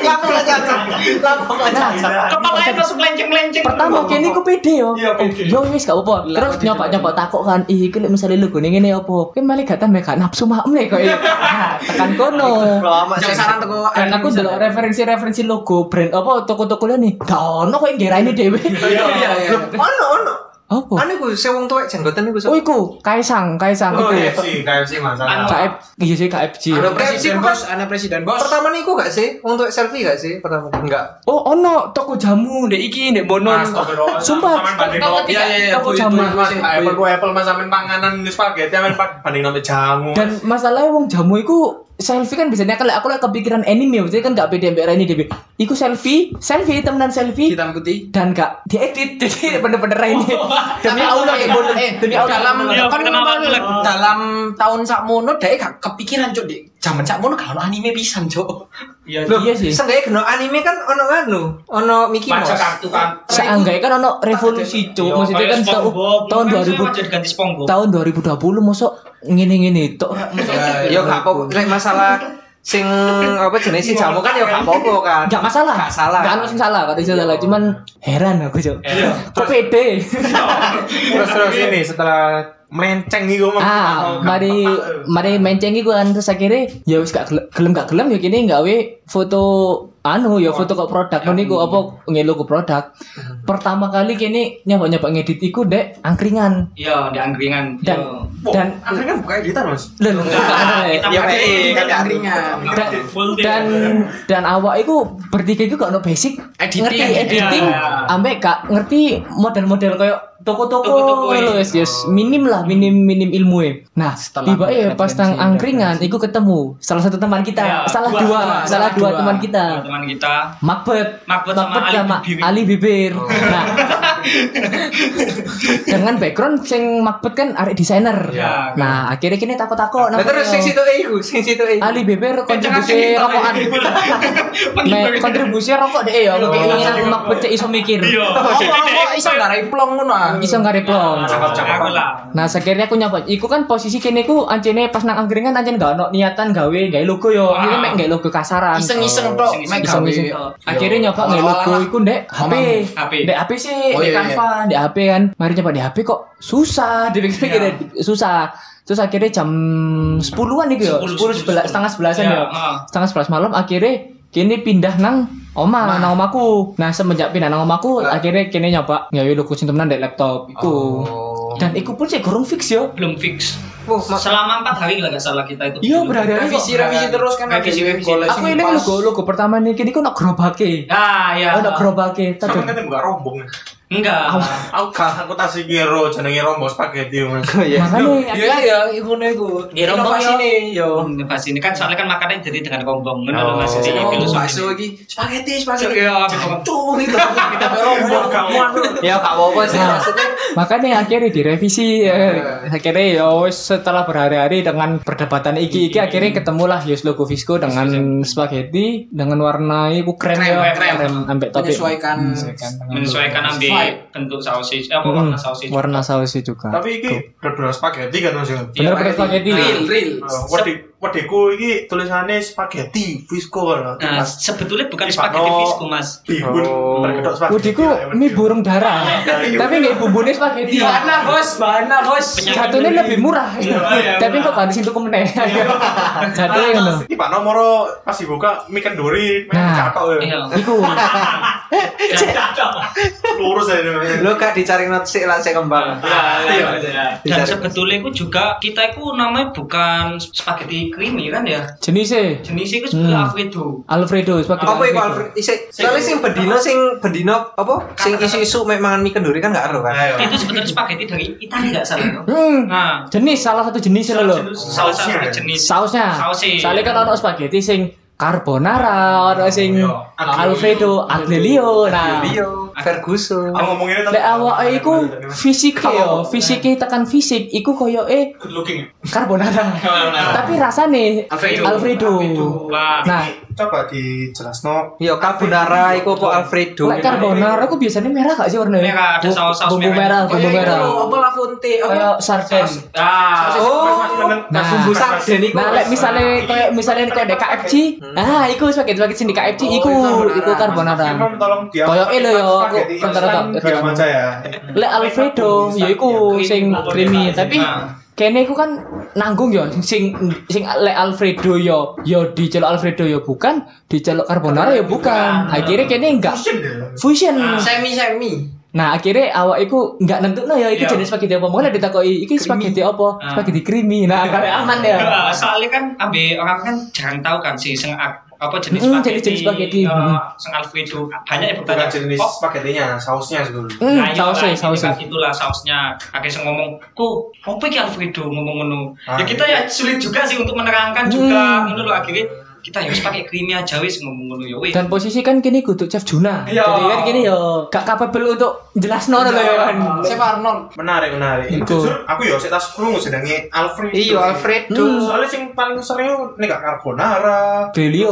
S1: Lapo lah cacat. Lapo lah cacat.
S6: Kepalanya langsung lenceng-lenceng.
S5: Pertama kene ku pede yo.
S6: Iya.
S5: Yo wis gak apa-apa. Terus nyoba-nyoba takok kan, ih iki lek misale logo ning ngene apa? Ki malah gak tambah gak nafsu mak nek kok. Nah, tekan kono.
S1: Lama
S3: Jangan saran teko
S5: Dan aku delok referensi-referensi logo brand apa toko-toko nih. Gak ono kok yang ini dhewe.
S3: Iya iya.
S1: Loh, Ono ono.
S5: Apa?
S1: Anu iku sing wong tuwek jenggoten iku.
S5: Oh iku Kaisang, Kaisang
S2: Oh,
S5: iku.
S2: KFC, KFC masalah.
S5: KF, iya sih KFC.
S3: Ada
S1: Presiden bos,
S3: bos, ada presiden bos.
S1: Pertama niku gak sih? Wong tuwek selfie gak sih? Pertama enggak.
S5: Oh, ono toko jamu ndek iki ndek Bonon.
S2: Astagfirullah.
S5: Sumpah,
S3: Iya, iya, iya.
S5: toko jamu.
S2: Apple ku apple mas sampean panganan spaghetti sampean pak banding nang jamu.
S5: Dan masalahnya wong jamu iku selfie kan biasanya kan aku lek kepikiran anime maksudnya kan gak beda mbek ini dhewe. Iku selfie, selfie temenan selfie.
S3: Hitam putih.
S5: dan gak diedit jadi bener-bener ini demi
S3: Tapi
S5: Allah
S3: eh, eh,
S5: demi Allah.
S3: dalam
S6: Iya,
S3: kan dalam tahun sakmono dhek gak kepikiran cuk di zaman sakmono gak ono anime pisan cuk.
S6: Iya.
S1: Loh,
S5: Iya sih.
S1: Seenggaknya kena anime kan ono anu, ono Mickey Mouse.
S2: Baca kartu kan.
S5: Seenggaknya kan ono revolusi cuk maksudnya kan ta- tahun 2000
S6: jadi ganti SpongeBob.
S5: tahun 2020 mosok ngene-ngene tok
S1: Ya gak apa lek masalah sing apa jenis si jamu kan ya gak apa-apa kan.
S5: Gak masalah.
S1: Gak salah.
S5: Gak ono sing salah, gak ada sing salah. Cuman heran aku, Cuk. Kok pede?
S2: Terus terus ini setelah melenceng iku mah.
S5: ah, mari mari menceng iku kan terus akhirnya ya wis gak gel- gelem gak gelem ya kini gawe foto anu ya foto kok produk ngono iku apa ngelo ke produk. Pertama kali kini nyoba-nyoba ngedit iku dek angkringan
S6: Iya, di angkringan.
S5: dan
S6: Iya.
S5: dan
S2: Akhirnya kan buka editan mas.
S5: lho
S1: Ya.
S3: Kan angkringan.
S5: dan dan dan awak iku bertiga iku gak ono basic
S3: Editing.
S5: ngerti editing ambek gak ngerti model-model kayak toko-toko lho
S6: iya.
S5: yes, yes minim lah minim minim ilmu Nah,
S3: Setelah
S5: tiba eh pas nang angkringan
S3: referensi.
S5: iku ketemu salah satu teman kita,
S6: Iya,
S5: salah
S6: dua,
S5: dua,
S6: dua,
S5: salah dua,
S3: dua.
S5: teman kita.
S6: teman kita
S5: Makbet,
S6: Makbet sama Ali Bibir.
S5: Ali Bibir. Nah, dengan background sing Makbet kan arek desainer.
S6: Iya.
S5: Nah, akhirnya kini takut-takut.
S1: Nah terus sing situ iku, sing situ iku.
S5: Ali Bibir kontribusi rokokan. Kontribusi rokok deh ya, keinginan Makbet cek iso mikir.
S6: Iya.
S3: Oh, kok iso garai plong ngono ah.
S5: Iso nggak plong.
S6: Aku lah.
S5: Nah, akhirnya aku nyoba. Iku kan posisi kene ku ancene pas nang angkringan ancen gak ono niatan gawe gawe logo yo. Ini mek gawe logo kasaran.
S3: Iseng-iseng tok mek gawe.
S5: Iseng-iseng. Akhirnya nyoba gawe logo iku ndek HP.
S6: HP.
S5: Ndek HP sih,
S3: Oh,
S5: ndek
S3: iya,
S5: Canva, ndek HP kan. Mari nyoba di HP kok susah, dipikir-pikir susah. Terus akhirnya jam 10-an iku yo. 10
S6: 10,
S5: 11 setengah 11-an
S6: Iya,
S5: yo.
S6: heeh.
S5: Setengah 11 malam akhirnya kini pindah nang oma nang omaku. Nah, semenjak pindah nang omaku akhirnya kini nyoba gawe logo sing temenan ndek laptop iku. Dan iku pun sih gorong fix yo.
S6: belum fix.
S1: Wah, ma-
S6: Selama empat hari nggak salah kita itu.
S5: Iya berhari-hari
S3: Revisi revisi terus kan
S6: Revisi, revisi.
S5: Aku ini logo logo pertama nih kini kok nak gerobake.
S6: Ah ya.
S5: Oh, nak gerobake. Tadi
S2: kan buka rombong.
S6: Enggak.
S2: Aku kan aku tasih kira jenenge rombong spaghetti Mas.
S1: Oh iya.
S3: Iya ya, iku niku. Inovasi
S6: yo.
S3: yo.
S6: Ini kan soalnya kan makannya jadi dengan rombong. Ngono lho
S1: Oh.
S6: Mas. Jadi
S3: Oh,
S6: filosofi.
S3: bakso iki spaghetti spaghetti.
S6: Iya, apa
S3: Tuh itu kita rombong.
S1: Ya gak apa-apa sih
S5: Nah.
S1: maksudnya.
S5: makanya akhirnya direvisi ya. akhirnya ya wes setelah berhari-hari dengan perdebatan iki iki akhirnya ketemulah Yus logo Visco dengan spaghetti dengan warna krem
S3: Krem,
S5: ya
S3: krem.
S5: krem ambek topping
S3: Menyesuaikan.
S5: menyesuaikan
S3: Vibe.
S6: Bentuk sausage eh apa warna sausage
S5: warna sausnya juga
S2: Tapi iki bener-bener spaghetti kan Mas. ya?
S5: bener-bener spaghetti
S3: Real, real.
S2: Wediku iki tulisannya spaghetti Visco kan.
S6: nah
S2: Pas
S6: sebetulnya bukan spaghetti Visco mas.
S2: Bihun.
S1: Oh.
S2: berkedok spaghetti.
S5: Udiku mie burung dara tapi nggak bumbunya spaghetti.
S3: Mana bos, mana bos.
S5: satunya lebih murah. Tapi kok harus itu meneh satunya ngono.
S2: Iki Pak Nomoro pas dibuka mie kenduri, mie
S5: Nah.
S2: catok ya.
S6: iya.
S5: Iku.
S2: Lurus aja ini.
S1: Lu gak dicari not sih lah saya kembang.
S6: dan sebetulnya itu juga kita itu namanya bukan spaghetti creamy kan ya
S5: jenisnya
S6: jenisnya itu sebenarnya
S5: Hmm.
S6: Alfredo
S5: Alfredo spaghetti
S1: Apa iku Alfred? Isi, soalnya sing bedino sing bedino apa? Sing isu-isu mek mangan mie kenduri kan gak ero kan.
S2: Ayo.
S6: itu sebetulnya spaghetti dari Italia nggak salah no?
S5: Hmm,
S6: nah
S5: jenis salah satu jenis lho.
S6: salah satu jenis
S5: Sausnya.
S6: Sausnya.
S5: Soalnya kan ono spaghetti sing carbonara, ono sing
S2: Iya.
S5: Alfredo, aglio. Nah,
S1: Ferguson.
S2: Aku ngomonginnya
S5: lek awake iku fisik yo, fisike tekan fisik iku koyo eh
S2: good looking.
S5: carbonara. Tapi rasane
S3: Alfredo.
S5: Alfredo. Nah,
S2: Coba dijelasno.
S1: Yo carbonara iku apa Alfredo.
S5: lek carbonara aku biasanya merah gak sih warnanya?
S6: Merah, ada saus-saus
S5: Bumbu
S6: merah.
S5: merah, bumbu
S3: Kayak itu
S5: merah.
S3: loh, apa La Fonte, apa?
S5: Kayak sarden.
S6: ah
S1: Oh,
S5: Nah,
S1: bumbu sarden iku.
S5: Nah, lek misalnya kayak misalnya kayak di KFC, ah, iku spaghetti spaghetti sing di KFC,
S3: Oh,
S5: iku
S3: itu
S5: iku
S3: carbonara.
S2: tolong dia.
S5: Koyo yo, aku rata-rata.
S2: instan diam aja ya.
S5: Lek Alfredo, ya iku sing creamy, tapi
S6: Nah.
S5: Kene iku kan nanggung yo sing sing lek Alfredo yo yo diceluk Alfredo yo bukan, diceluk carbonara yo bukan. Akhirnya kene enggak
S2: Fusion deh.
S5: fusion.
S3: Semi-semi.
S5: Nah, akhirnya awak iku enggak nentukno ya iki
S6: Iya.
S5: jenis spaghetti apa. Mulai ditakoki iki spaghetti apa?
S6: Ah.
S5: Spaghetti creamy. Nah, kare aman ya.
S6: Soalnya kan ambil orang kan jarang tahu kan sih sing apa jenis
S5: Hmm,
S6: spaghetti,
S5: jenis spaghetti. Hmm.
S6: sing Alfredo banyak yang
S2: Bukan
S6: bertanya
S2: jenis
S6: oh
S2: spaghettinya, sausnya sebetulnya.
S5: Hmm,
S6: Nah, iya
S5: sausnya,
S6: lah, ini
S5: sausnya.
S6: itulah sausnya. Akhirnya saya ngomong, kok apa iki Alfredo ngomong ngono.
S2: Ah,
S6: ya kita ya sulit juga sih untuk menerangkan
S5: Hmm.
S6: juga ngono loh akhirnya kita ya wis pakai creamy aja wis ngomong ngono ya wis.
S5: Dan posisi kan kini kudu Chef Juna.
S6: Iya.
S5: Jadi kan gini yo gak capable untuk jelas no ya kan.
S3: Chef Arnold.
S2: Menarik, menarik.
S5: Iku.
S2: Jujur, aku ya sik tas krungu jenenge Alfredo.
S1: Iya Alfredo.
S5: Hmm.
S2: Soalnya sing paling sering nek gak carbonara,
S5: Delio.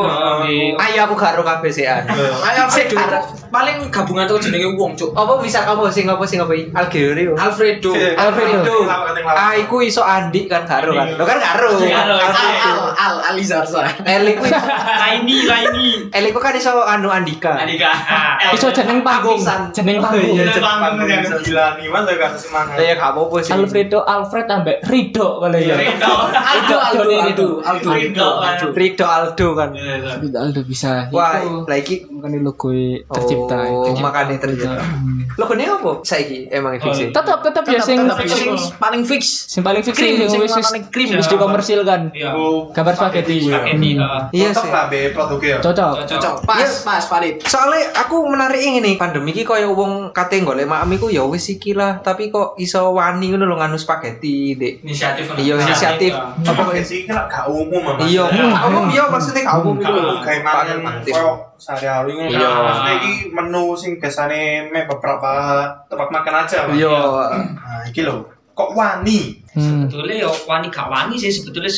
S6: Nah, di-
S1: Ayo aku gak ero kabeh sekan.
S3: Ayo Alfredo itu paling gabungan tuh jenenge wong, Cuk.
S1: Apa bisa apa sing apa sing apa? Algerio.
S3: Alfredo.
S1: Alfredo. Ah, iku iso Andi kan karo kan. Lo kan karo.
S6: Karo,
S3: Al. Al Al Alizarsa.
S1: El iku
S6: Laini, laini.
S1: El iku kan iso anu Andika.
S6: Andika. Ah,
S5: Iso jeneng panggung,
S1: Kapisan.
S5: jeneng
S1: Oh,
S5: panggung.
S1: iya.
S6: Jeneng panggung ya.
S2: Sembilan lima tuh kan semangat.
S1: Ya gak apa-apa sih.
S5: Alfredo Alfred ambek Rido kalau ya.
S6: Rido.
S3: Aldo Aldo Aldo
S5: Rido.
S3: Aldo
S6: Rido.
S3: Aldo.
S1: Rido Aldo kan.
S5: Rido Aldo bisa.
S1: Wah, iki
S5: bukan logo tercipta.
S1: Oh,
S5: Tercipta.
S1: makanya tercipta. Lo kene apa saiki emang fiksi?
S5: Tetap tetap ya sing
S3: Tetap sing paling fix.
S5: sing paling fix
S3: Krim,
S5: sing wis
S3: krim.
S5: wis dikomersilkan.
S6: Iya.
S5: Gambar spaghetti.
S6: Spaghetti.
S5: Hmm.
S6: eh,
S1: Iya
S2: Cocok lah be produknya ya.
S5: Cocok.
S3: Cocok. Pas, pas valid.
S1: Soalnya aku menarik ini pandemi iki koyo wong kate golek maem iku ya wis iki lah, tapi kok iso wani ngono lho nganu spaghetti, Dik.
S6: Inisiatif. lah.
S1: Iya, inisiatif.
S2: Apa sih kan gak umum.
S1: Iya, umum iya maksudnya gak umum lho.
S2: kayak mangan sehari-hari ngono.
S1: Iya.
S2: Maksudnya iki menu sing biasane me beberapa tempat makan aja.
S1: Iya.
S2: Nah, iki lho. Kok wani?
S5: Hmm.
S6: sebetulnya ya wani gak wani sih. Sebetulnya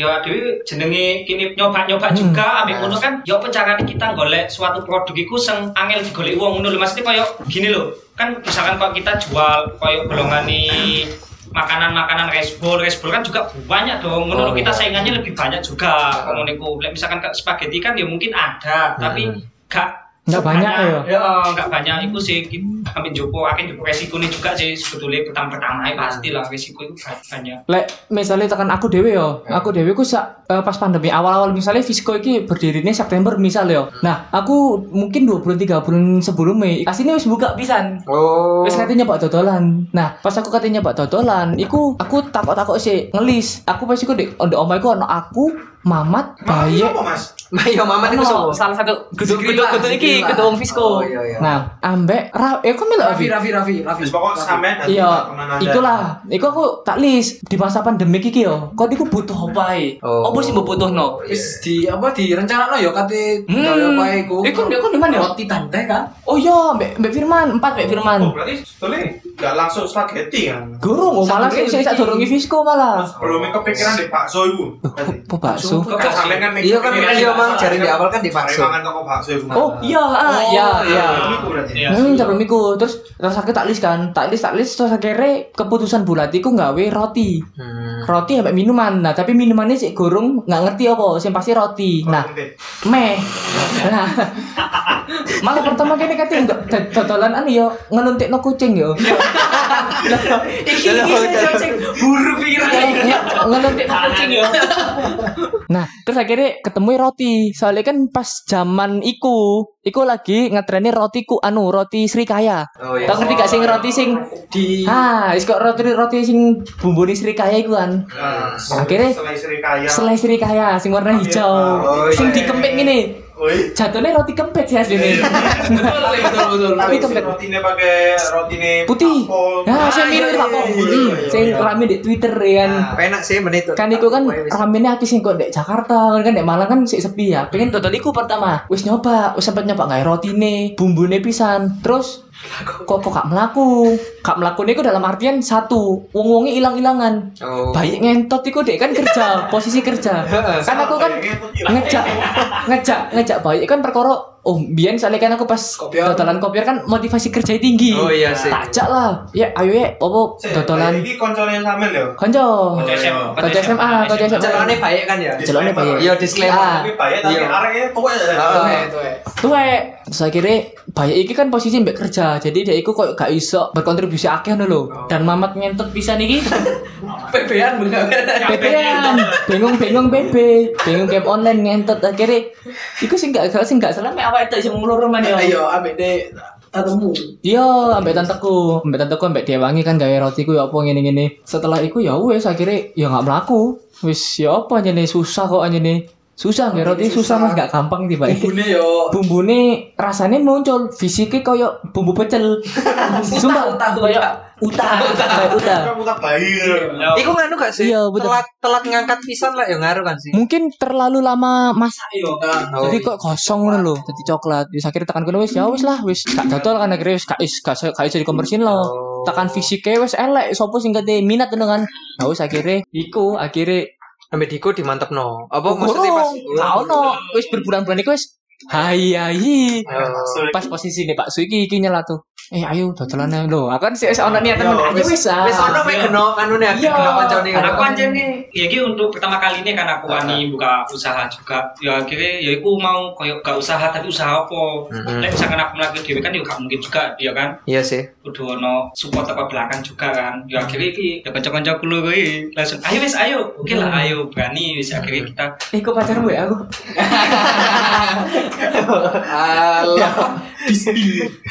S6: ya dewi jenenge kini nyoba-nyoba juga. Ambek ngono kan ya carane kita golek suatu produk iku sing angel digolek wong ngono lho. Maksudnya koyo gini lho. Kan misalkan kok kita jual koyo golongane makanan-makanan resbol resbol kan juga banyak dong. Ngono lho kita saingannya lebih banyak juga. Ngono iku Lek misalkan kayak spaghetti kan ya mungkin ada tapi gak
S5: Nggak banyak ya?
S6: ya nggak banyak itu sih sampai jopo akhirnya jopo resiko ini juga sih sebetulnya pertama pertama pasti lah resiko itu banyak
S5: Lek misalnya tekan aku dewe yo, aku dewe ku sak eh, pas pandemi awal-awal misalnya Visco iki berdirinya September misal yo. Nah, aku mungkin dua bulan tiga bulan sebelumnya aslinya wis buka pisan.
S1: Oh.
S5: Wis katanya pak dodolan. Nah, pas aku katanya pak dodolan, iku aku takut-takut sih ngelis. Aku pas iku di onda omahku ono aku, Mamat,
S2: Bayi mas?
S1: Mayo mama itu
S5: ono
S1: sopo?
S5: salah satu gedung gedung gedung iki gedung Visco.
S1: Oh, iya, iya.
S5: Nah, ambek ra, eh kok melok
S3: Raffi? Raffi, Raffi, Raffi.
S2: Terus pokok sampean dan
S5: Iya, ikulah. Iku aku tak list di masa pandemi iki yo. Kok iku butuh apa ae?
S1: Oh.
S5: Apa sih mbok butuhno?
S3: Wis di apa di rencana ya kate
S5: Hmm.
S3: gawe apa iku.
S5: Iku iku di mana ya?
S3: Roti tante kan.
S5: Oh iya, Mbak Mbak Firman, empat Mbak Firman.
S2: Oh berarti sebetulnya nggak langsung spaghetti kan?
S5: Gurung, oh, malah saya saya tak dorongi Visco malah.
S2: Belum kepikiran di bakso itu.
S5: Apa bakso?
S2: Kok sampean kan
S1: Iya kan iya mang cari di awal kan di
S2: Mari
S1: bakso.
S2: mangan toko bakso itu.
S5: Oh iya, ah, iya, iya.
S2: Itu berarti.
S6: Iya.
S5: Terus terus aku tak list kan, tak list tak list terus akhirnya keputusan bulat iku nggawe roti.
S1: Hmm.
S5: Roti sampai minuman. Nah, tapi minumannya sih gurung nggak ngerti apa, sing pasti roti. Nah, meh. Nah, malah pertama kene kate enggak dodolan anu yo ngeluntikno kucing yo.
S6: iki iki saya cek buru pikiran
S5: ngeluntikno kucing yo. Nah, terus akhirnya ketemu roti. Soalnya kan pas zaman iku, iku lagi ngetrenin roti ku anu roti Srikaya.
S1: Oh iya.
S5: Tau ngerti gak sing roti sing
S3: Di
S5: Ah, wis kok roti roti sing bumbune Srikaya iku kan.
S2: Nah,
S5: Akhirnya-
S2: setelah istri kaya.
S5: Selai Srikaya sing warna hijau.
S1: Oh,
S5: sing
S1: iya.
S5: dikempit ngene. Jatuhnya roti kempit sih aslinya.
S3: betul betul.
S5: Tapi
S2: Tapi
S5: kempet.
S2: rotinya pakai rotine
S5: Putih.
S2: Papon.
S5: Nah, saya mirip Pak Pong. Hmm, sing rame di Twitter ya kan.
S1: Enak sih menit.
S5: Kan iku kan ramenya aku sing kok ndek Jakarta, kan ndek Malang kan sik sepi ya. Pengen dodol iku pertama. Wis nyoba, wis sempet nyoba gawe rotine, bumbune pisan. Terus kok kok gak melaku. Gak melaku niku dalam artian satu, wong-wonge ilang-ilangan.
S1: Oh.
S5: Bayi ngentot iku dek kan kerja, posisi kerja. kan aku kan ngejak ngejak ngejak bayi kan perkara oh biyen soalnya kan aku pas
S3: Kopior.
S5: dodolan kopior kan motivasi kerja tinggi.
S1: Oh iya sih.
S5: Tak ajak lah. Ya ayo ya, apa dodolan
S2: Ini konsolnya sambil ya.
S5: konco.
S6: Konco SMA.
S5: Konco SMA, konco SMA.
S1: Celokane baik kan ya?
S5: Celokane bayi.
S1: Iya disclaimer.
S5: Ah.
S2: Tapi bayar tapi
S1: Iya.
S2: arahnya ya.
S1: Ah.
S3: Tuwe, tuwe.
S5: Tuwe. Terus akhirnya bayi iki kan posisi mbak kerja. Jadi dia iku kok gak iso berkontribusi akeh ngono lho. Dan mamat ngentot bisa niki.
S3: PB-an bener.
S5: PB-an. Bingung-bingung PB. Bingung game online ngentot akhirnya iku sing gak sing gak selama awake tok sing ngloro man yo.
S3: Ayo ambek de ketemu.
S5: Iya, ambek tanteku, ambek tanteku ambek Dewangi kan gawe roti ku ya apa ngene-ngene. Setelah iku ya wis akhirnya ya nggak melaku. Wis ya apa anjene susah kok anjene. Susah gawe roti susah mas gak gampang tiba
S3: Bumbune yo
S5: Bumbune rasanya muncul, fisiknya koyo bumbu pecel. Sumpah
S3: Utah, utah,
S5: koyo utah, kayak utah.
S2: Kamu tak bayi.
S1: Iku nganu gak sih?
S5: Iya, betul.
S1: Telat telat ngangkat pisan lah ya ngaruh kan sih.
S5: Mungkin terlalu lama masak yo.
S1: Oh,
S5: Jadi kok kosong ngono lho, jadi coklat. Wis akhirnya tekan kono wis ya wis lah, wis gak dodol kan akhirnya wis gak is gak gak iso dikonversin lho.
S1: Oh.
S5: tekan fisiknya wes elek sopo sing kate minat ngono kan nah wis akhirnya iku akhirnya
S1: Sampai Diko dimantep no. Apa
S5: Oh,
S1: maksudnya pas?
S5: tau no wis berbulan-bulan iku wis hai hai
S1: Oh.
S5: pas posisi nih Pak Suiki iki nyela tuh eh ayo dodolan lho aku kan sih wis ono niatan
S1: Yo,
S5: ayo
S1: wis-
S5: wis ah
S1: Wis ono mek geno kanune akeh
S5: Iya.
S1: geno kancane.
S6: Aku aja nih, ya gitu untuk pertama kali ini kan aku wani buka usaha juga. Ya akhirnya ya aku mau koyo gak usaha tapi usaha apa. Nek misalkan aku melakukan dewe kan ya gak mungkin juga ya kan.
S1: Iya sih.
S6: Kudu ono support apa belakang juga kan. Ya akhirnya iki ya kanca-kanca kulo kuwi langsung ayo wis ayo. Oke lah ayo berani wis akhirnya kita
S5: eh kok pacarmu ya aku
S1: Allah.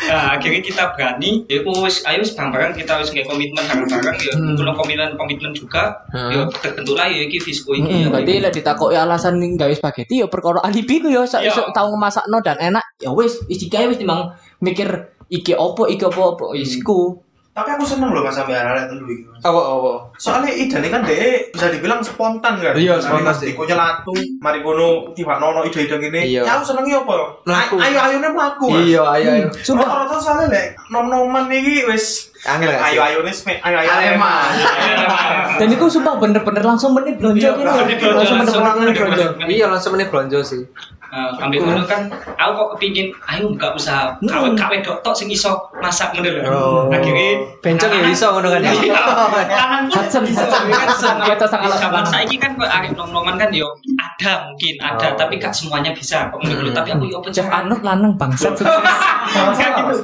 S6: Nah, akhirnya kita berani, ya wis ayo wis bareng-bareng kita wis nggak komitmen bareng-bareng ya.
S5: Hmm.
S6: Kalau komitmen komitmen juga,
S1: Hmm.
S6: ya tertentu lah ya iki Visco iki.
S5: Heeh,
S6: ya.
S5: berarti lek ditakoki alasan gawe spaghetti ya perkara alibi ku ya sak iso tau ngemasakno dan enak ya wis iki gawe wis timbang mikir iki opo iki opo opo wis iku
S2: Tapi aku seneng loh mas sampai arah telu iki.
S1: Apa apa?
S2: Soalnya ide kan deh bisa dibilang spontan kan.
S1: Iya, spontan sih.
S2: Diko nyelatu, mari kono tiba nono ide-ide gini.
S1: Iya.
S2: Ya aku senengnya apa?
S1: Mlaku.
S2: Ayo ayo nih melaku. Mas.
S1: Iya, ayo ayo.
S5: sumpah
S2: Rata-rata soalnya lek nom-noman iki wis
S1: Angel gak sih?
S2: Ayo ayo nih, Sme. ayo ayo
S3: Arema.
S5: Dan itu sumpah bener-bener langsung menit belanja
S6: Iya,
S5: gitu. Langsung menit belanja.
S1: Iya langsung menit belanja sih.
S6: Nah, ambil ngono kan aku kok kepingin ayo buka usaha kawe kawe dok tok sing iso masak ngono lho.
S1: Oh.
S6: Akhirnya
S1: Bencong ya iso ngono kan ya.
S6: Iya. Pun
S5: Hudson,
S6: bisa.
S5: Hudson, Hudson. Kita
S6: Di zaman
S5: lanang.
S6: saiki kan kok arek nom-noman kan yo ada mungkin ada
S1: Oh.
S6: tapi gak semuanya bisa kok ngono lho. tapi aku yo
S5: Jeff
S6: pecah
S5: Arnold lanang bangsat.
S6: Gitu,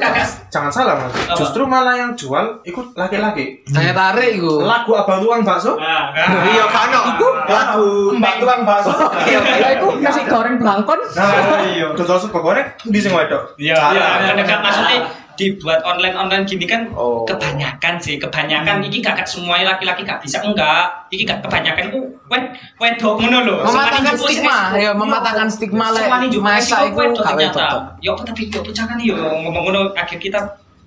S2: Jangan salah mas, justru malah yang jual ikut laki-laki.
S3: Saya tarik iku.
S2: Lagu abang tukang bakso,
S6: Nah,
S1: Iya kan iku.
S2: lagu mbak tukang bakso.
S5: Ya itu nasi goreng belangkon.
S2: Nah, iya. Dodol sup goreng di sing wedok.
S6: Iya, iya, kan maksudnya dibuat online online gini kan
S2: Oh.
S6: kebanyakan sih kebanyakan ini gak, gak semuanya laki-laki gak bisa enggak ini gak kebanyakan itu wed wedok ngono lho
S3: Mematahkan
S6: Sewani jupuk
S3: stigma, ya mematahkan stigma lek masa iku
S6: wedok
S3: gak wedok.
S6: ternyata ya apa tapi yo kan yo ngomong ngono akhir kita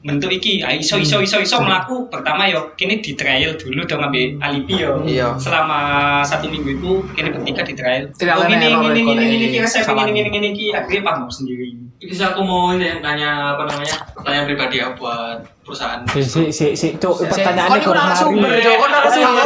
S6: bentuk iki. Ah, iso iso iso iso melaku pertama yo kini di trial dulu dong ambil alibi yo.
S1: Iya.
S6: selama satu minggu itu kini bertiga di trial. Oh ini ini ini ini ini. resep ini ini ini ini ini. Akhirnya paham sendiri.
S4: Ini sih aku mau ini nanya apa namanya tanya pribadi ya buat perusahaan.
S5: Si si si pertanyaannya
S3: iku
S5: kurang
S3: narasumber? Kok narasumber?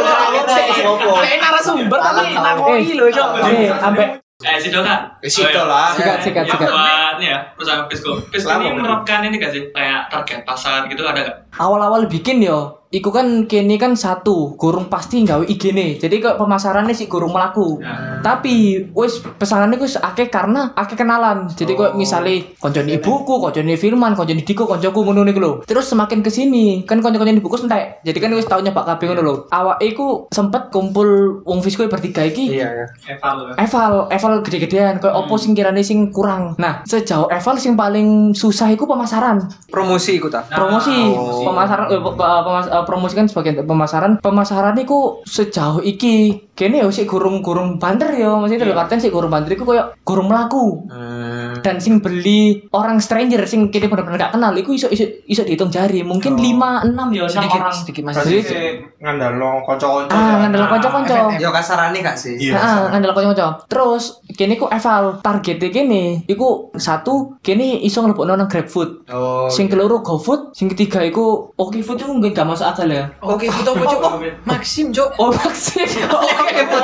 S3: Narasumber? tapi nakoi Cok.
S5: Eh, ambek
S4: Eh, sido kan?
S1: Eh, sido lah.
S5: sikat sikat sikat.
S4: buat ini ya perusahaan Pisco. Pisco ini menerapkan ini gak sih kayak target pasar gitu ada gak?
S5: Awal-awal bikin yo, iku kan kini kan satu, gurung pasti gawe IG nih. Jadi kok pemasarannya sih gurung melaku.
S4: Nah.
S5: Tapi wis pesanannya wis akeh karena akeh kenalan. Jadi kok misalnya koncone ibuku, koncone Firman, koncone Diko, koncoku ngono niku lho. Terus semakin ke sini kan konco-konco ibuku entek. Jadi kan wis tau nyoba kabeh ngono lho. Awake iku sempet kumpul wong Fisco bertiga iki.
S1: Iya ya.
S6: eval
S5: Eval, eval gede-gedean, kayak opo sing kirane sing kurang. Nah, sejauh eval sing paling susah iku pemasaran.
S1: Promosi iku ta.
S5: Promosi,
S1: Oh.
S5: Pemasaran eh, pe- pemas- eh, promosi kan sebagian dari pemasaran. Pemasaran iku sejauh iki kene yo sik gurung-gurung banter yo, maksudnya dalam artian sik gurung banter iku koyo gurung mlaku.
S1: Hmm.
S5: Dan sing beli orang stranger sing kene bener-bener gak kenal iku iso iso iso dihitung jari, mungkin 5 6 yo 6
S3: Sedikit
S5: orang.
S3: sedikit Mas.
S5: Jadi-
S1: sih
S2: Ngandalo konco-konco.
S5: Ah, ngandel kanca-kanca.
S1: Yo kasarane gak sih?
S2: Iya.
S5: Heeh, ngandel kanca-kanca. Terus kene ku eval targetnya kene iku satu kene iso nglebokno nang GrabFood.
S1: Oh.
S5: Sing keloro GoFood, sing ketiga iku OkFood itu mungkin gak masuk akal ya.
S3: Oke, foto apa, Cok? Maxim, Cok.
S5: Oh, vaksin.
S1: Oke, put.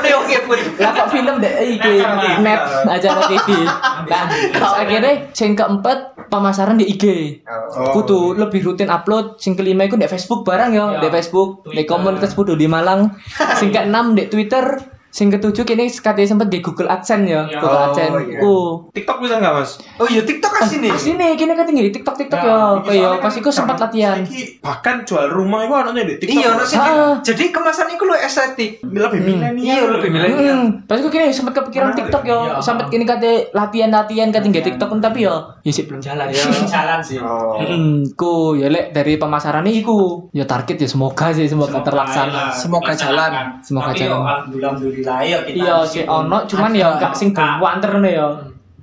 S1: Oke, oke, put.
S5: Lah kok film deh iki net acara TV. Nah, akhirnya sing keempat pemasaran di IG.
S2: Oh.
S5: Kudu lebih rutin upload. Sing kelima iku di Facebook barang ya, di Facebook, di komunitas Pudu di Malang. Sing keenam di Twitter. Sing ketujuh kini sekali sempet di Google AdSense ya, Google
S1: Oh,
S5: AdSense.
S1: iya.
S5: Ku.
S2: TikTok bisa nggak mas?
S1: Oh iya TikTok kasih nih.
S5: Sini kini kan tinggi di TikTok TikTok ya.
S2: Nah,
S5: Oh iya, pas
S2: kan
S5: iku sempat latihan.
S2: saiki bahkan jual rumah itu anaknya di TikTok.
S1: Iya, nasi.
S5: Ah.
S1: Jadi kemasan iku lu estetik.
S2: lebih milenial.
S1: Iya, lebih milenial.
S5: Hmm, pas itu kini sempat kepikiran
S2: Menarik.
S5: TikTok yo,
S3: Iya.
S5: sampai kini kate latihan-latihan kate nggak TikTok tapi yo, ya sih belum jalan ya.
S6: jalan sih
S2: Oh.
S5: Hmm, ku ya lek dari pemasarannya iku ya target ya semoga sih semoga terlaksana.
S3: Semoga jalan.
S5: Semoga jalan.
S6: alhamdulillah ya kita
S5: Iya si ono cuman ya gak sing banter nih ya.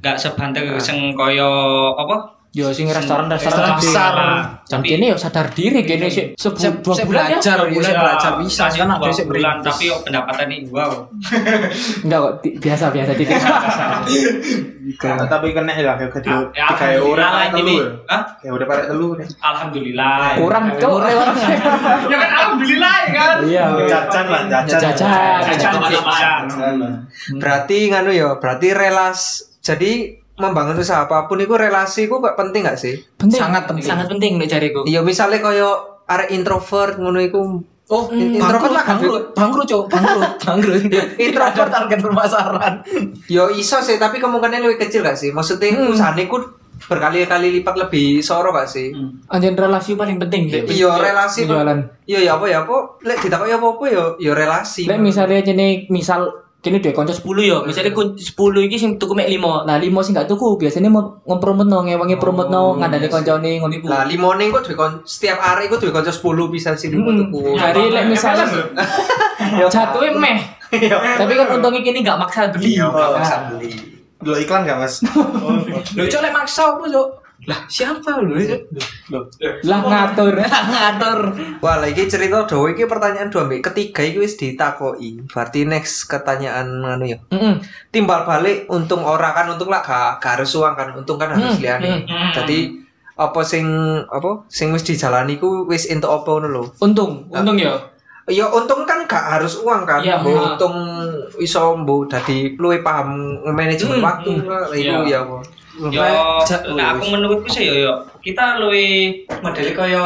S6: gak sebanter sing koyo apa
S5: Yo sing restoran-restoran
S3: Restoran
S5: gede.
S3: besar.
S5: Dan kini yo sadar diri kini sih sebu
S3: Saya
S5: dua bulan ya.
S3: belajar, ya, saya belajar bisa kan ada
S6: bulan
S3: berintis.
S6: tapi yo pendapatan ini wow
S5: Enggak kok biasa biasa dikit.
S2: Nah, tapi kena lah kayak gede.
S6: Ya,
S2: Tiga euro
S6: alhamdulillah
S2: parek
S6: ini.
S2: ya.
S6: Hah?
S2: Ya udah parek telu nih.
S6: alhamdulillah
S5: Kurang cok lewat.
S6: ya kan alhamdulillah ya kan
S5: Iya.
S2: Jajan lah, jajan.
S5: Jajan.
S6: Jajan.
S1: Berarti nganu ya, berarti relas. Jadi membangun usaha apa pun itu relasi itu kok penting gak sih?
S5: Penting.
S3: Sangat penting.
S5: Sangat penting nek jariku.
S1: Iya misalnya koyo arek introvert ngono iku
S3: Oh,
S1: introvert
S3: bangkrut,
S1: lah kan.
S3: bangkrut, bangkrut, Cok, bangkrut, bangkrut.
S1: Introvert.
S3: Ada target pemasaran.
S1: Yo iso sih, tapi kemungkinan lebih kecil gak sih? Maksudnya
S5: Hmm.
S1: usahane ku berkali-kali lipat lebih soro gak sih?
S5: Anjen relasi paling penting. Lek.
S1: Iya relasi kok.
S5: Penjualan.
S1: Iya ya apa ya apa? Lek ditakoki apa-apa yo yo relasi.
S5: Lek misalnya jenis misal kini dua konco 10 yo, misalnya kun 10 iki sing tuku mek 5. Nah, 5 sing gak tuku biasanya mau ngompromotno ngewangi promotno ngandani koncone ngono iku.
S1: Lah limone kok duwe kon setiap arek iku duwe kanca 10 bisa sih
S5: Hmm,
S1: tuku.
S5: hari lek misalnya jatuhnya meh. Tapi kan untungnya kini gak maksa beli.
S1: Iya,
S5: Nah,
S1: gak usah beli.
S2: Lo iklan gak mas?
S3: Lho, Cok, lek maksa apa, Cok? Lah, siapa lho itu?
S5: Lah ngatur.
S3: Ngatur.
S1: Wah, lagi cerita dowo iki pertanyaan dua mbek ketiga iki wis ditakoki. Berarti next pertanyaan anu ya.
S5: Heeh.
S1: Timbal balik untung ora kan untung lah gak, gak harus uang kan untung kan harus
S5: Hmm,
S1: liyane.
S5: hmm,
S1: Jadi apa sing apa sing wis dijalani ku wis entuk apa ngono lho.
S5: Untung, untung ya.
S1: Ya untung kan gak harus uang kan.
S5: Iya,
S1: Mbok untung iso mbok dadi luwih paham manajemen
S5: Hmm,
S1: waktu
S5: hmm.
S1: lah
S5: Iya.
S1: iku ya.
S6: Yo, nah aku menurutku sih yo yo kita luwe modele kaya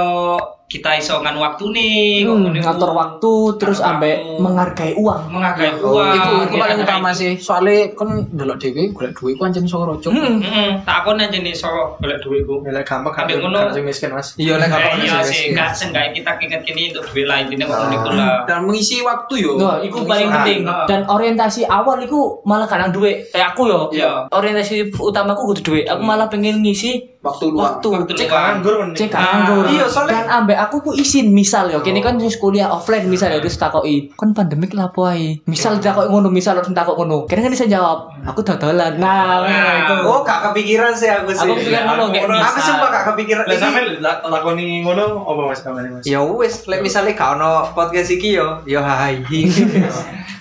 S6: kita iso nganu waktu nih,
S5: Hmm, ngatur waktu terus ambek menghargai uang.
S6: menghargai
S1: Oh,
S6: uang.
S3: Iku iku paling
S6: ya,
S3: utama sih. Soalnya kan delok dhewe golek duit ku anjen iso rojo.
S5: Hmm.
S6: Heeh, tak kon aja nih so golek duitku.
S2: Nilai gampang kan
S6: Ambek ngono.
S2: kan sing miskin Mas.
S1: Iya lek
S6: Eh,
S1: apa
S6: iya sih, enggak seenggaknya kita inget kini untuk duit lah intinya waktu itu lah.
S3: Dan mengisi waktu yo.
S5: Nah, iku paling penting.
S6: nah.
S5: Dan orientasi awal iku malah kadang duit. Kayak aku yo.
S6: Iya.
S5: Orientasi utamaku kudu duit. Aku malah pengen ngisi
S3: Waktu luang.
S5: waktu.
S6: Waktu
S5: Cek.
S2: Nganggur men.
S5: cek
S6: Ah,
S5: nganggur.
S1: iya, soalnya-
S5: dan ambek aku ku izin misal yo kini kan wis kuliah offline misal ya terus takoki kon pandemik lapo ae misal takoki ngono misal harus takok ngono kira kan bisa jawab aku dodolan nah ngono itu
S1: Oh, gak kepikiran sih aku sih.
S5: Aku pikir ngono
S1: Aku sumpah gak kepikiran.
S2: Lah sampe la- lakoni ngono apa Mas kamane Mas?
S1: Ya wis, lek misale gak ono podcast iki yo, yo hai.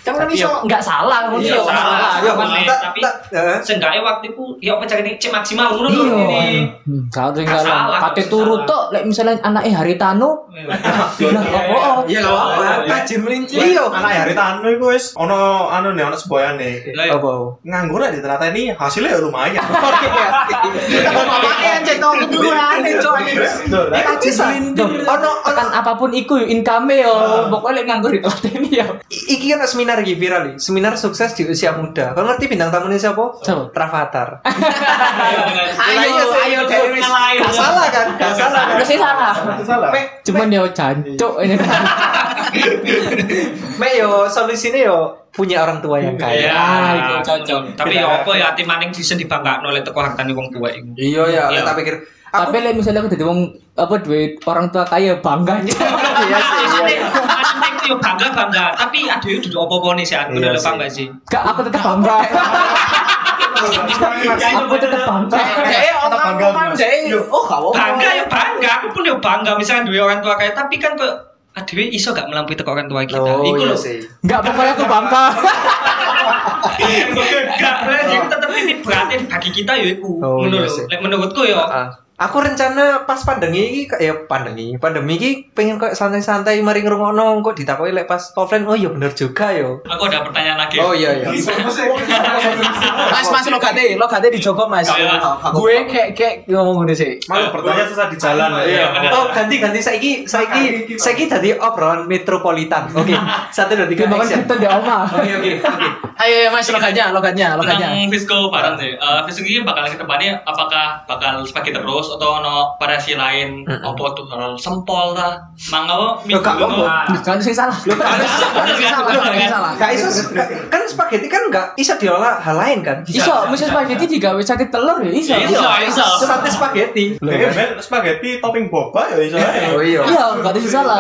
S3: Kan kan iso
S5: yo nggak salah ngono
S6: Iya,
S5: yo nggak
S6: salah.
S1: Yo,
S6: tapi-
S1: tak- eh.
S6: Seenggaknya waktuku ya apa cari cek maksimal ngono lho
S5: iya
S6: ini.
S5: Hmm, gak ada yang
S6: Nggak
S5: salah kate
S6: salah.
S5: tok lek misalnya anaknya Haritano lah oh oh
S1: Iya apa-apa.
S3: Kajin melinci.
S1: Iya.
S2: Anak hari tanu iku wis ono anu nih ono seboyane.
S6: Lah, ya.
S1: Apa?
S2: Nganggur aja ternyata ini hasilnya ya lumayan.
S3: Yang cetok keduluan cok.
S2: Tuh, lah.
S3: Kajin melintir.
S1: Ono ono
S5: kan apa pun iku yo income yo pokoknya lek nganggur itu ini ya
S1: iki kan seminar iki viral iki. Seminar sukses di usia muda. Kau ngerti bintang tamunya siapa?
S5: Siapa?
S1: Rafathar.
S3: Ayo ayo dewe.
S1: Gak salah kan? Gak salah kan?
S5: sih salah
S2: Itu salah.
S5: Cuman yo jancuk ini
S1: mek yo solusinya yo punya orang tua yang kaya.
S6: Iya,
S5: Ah, itu cocok.
S6: Tapi ya apa ya ati maning bisa dibanggakan oleh teko hartane wong tua iku.
S1: Iya ya,
S6: Iya.
S1: tak pikir aku
S5: tapi lek misalnya aku jadi wong apa duit orang tua kaya bangga
S1: iya sih. iya.
S6: Yo bangga bangga, tapi ada yo duduk apa-apa nih sih aku
S1: Iya
S6: udah
S1: sih.
S6: bangga sih.
S5: Gak, aku tetap bangga. aku tetap bangga.
S3: Dek omong-omongan dek. Oh, gak apa-apa.
S6: Bangga ya bangga, aku pun yo bangga misalnya duwe orang tua kaya, tapi kan kok adewe iso gak melampaui teko orang tua kita.
S1: Oh
S6: Iku
S1: iya
S6: lho.
S5: Enggak, pokoknya aku bangga.
S6: Gak, jadi tetep ini berarti bagi kita ya iku.
S1: Oh,
S6: Ngono
S1: iya
S6: menurutku ya.
S1: Aku rencana pas pandemi iki kayak pandemi, pandemi iki pengen kok santai-santai mari ngrungokno kok ditakoki lek pas offline. Oh iya bener juga yo.
S6: aku ada pertanyaan lagi.
S1: Oh iya iya.
S3: Mas mas lo gade, lo gade di Joko Mas.
S6: Iya.
S3: Gue kayak kayak ngomong gini sih.
S2: Malu bertanya susah di jalan.
S6: Iya, bener.
S1: Oh ganti ganti saiki saiki saiki dadi obrolan metropolitan. Oke. Satu dua tiga
S5: makan kita di oma.
S1: Oke oke oke.
S3: Ayo Mas logatnya, logatnya, logatnya.
S4: Tentang Fisco bareng sih. Eh Fisco ini bakal ke depannya apakah bakal sebagai terus atau ono variasi lain? Apa tuh hal sempol ta? Mangga
S1: gak
S4: minggu
S1: apa-apa.
S5: Kan sing salah.
S3: Ada yang salah, yang salah.
S1: Gak iso kan spaghetti kan gak bisa diolah hal lain kan?
S5: Iso, mesti spaghetti digawe sakit telur ya iso.
S4: Iso, iso.
S1: Sate spaghetti.
S2: Ben spaghetti topping boba ya iso.
S1: Oh iya.
S5: Iya, enggak ada yang salah.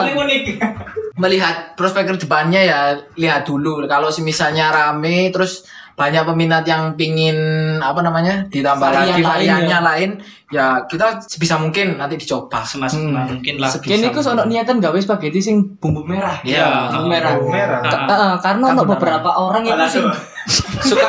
S3: Melihat prospek ke depannya ya lihat dulu. Kalau misalnya rame terus banyak peminat yang pingin apa namanya ditambah
S5: Varian
S3: lagi
S5: lain
S3: variannya lain ya kita sebisa mungkin nanti dicoba.
S6: Semaksimal
S5: Hmm.
S6: mungkin lah.
S5: Kini ku sono niatan gawe spaghetti sing bumbu merah.
S3: Iya,
S5: bumbu merah.
S2: bumbu merah.
S5: Ka- eh, karena
S3: Kan
S5: ono
S3: benar.
S5: beberapa orang itu sing
S1: Suka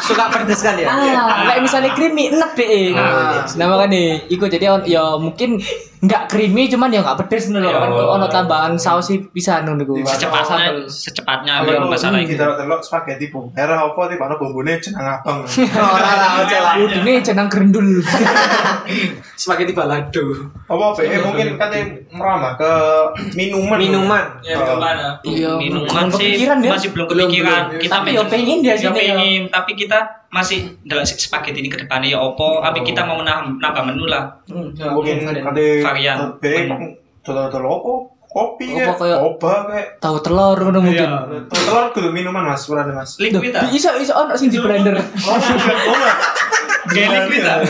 S1: suka pedes kan ya?
S5: ah, kayak misalnya creamy enak deh.
S3: Ah.
S5: Nah makanya iku jadi on- ya mungkin nggak creamy cuman ya nggak pedes nih loh. Kan ono tambahan saus sih bisa nih niku.
S6: secepatnya secepatnya
S2: Kalau
S6: memang masalah
S2: kita
S6: itu.
S2: delok spaghetti bumbu merah apa tiba bumbune jeneng abang.
S1: Ora lah lah.
S5: Ini jenang gerendul.
S3: Spaghetti balado.
S2: Apa be mungkin katanya merambah ke minuman.
S1: Minuman.
S4: Ya, gimana?
S5: Iya,
S6: Minuman
S5: belum
S6: sih
S5: ya?
S6: masih belum kepikiran. Kita
S5: Tapi ya pengen dia
S6: ya
S5: sini ya.
S6: pengen, tapi kita masih dalam spaghetti ini ke depannya ya opo, tapi kita mau menambah nambah menu lah.
S2: Mungkin katanya
S6: Varian.
S2: dodol-dodol apa? Kopi
S5: Apa
S2: ya,
S5: kayak-
S2: boba kayak
S5: Tahu telur ngono mungkin.
S2: telur kudu minuman Mas, ora Mas.
S6: Liquid ah.
S5: Iso iso ono sing di blender.
S2: Oh.
S6: Kayak liquid ah.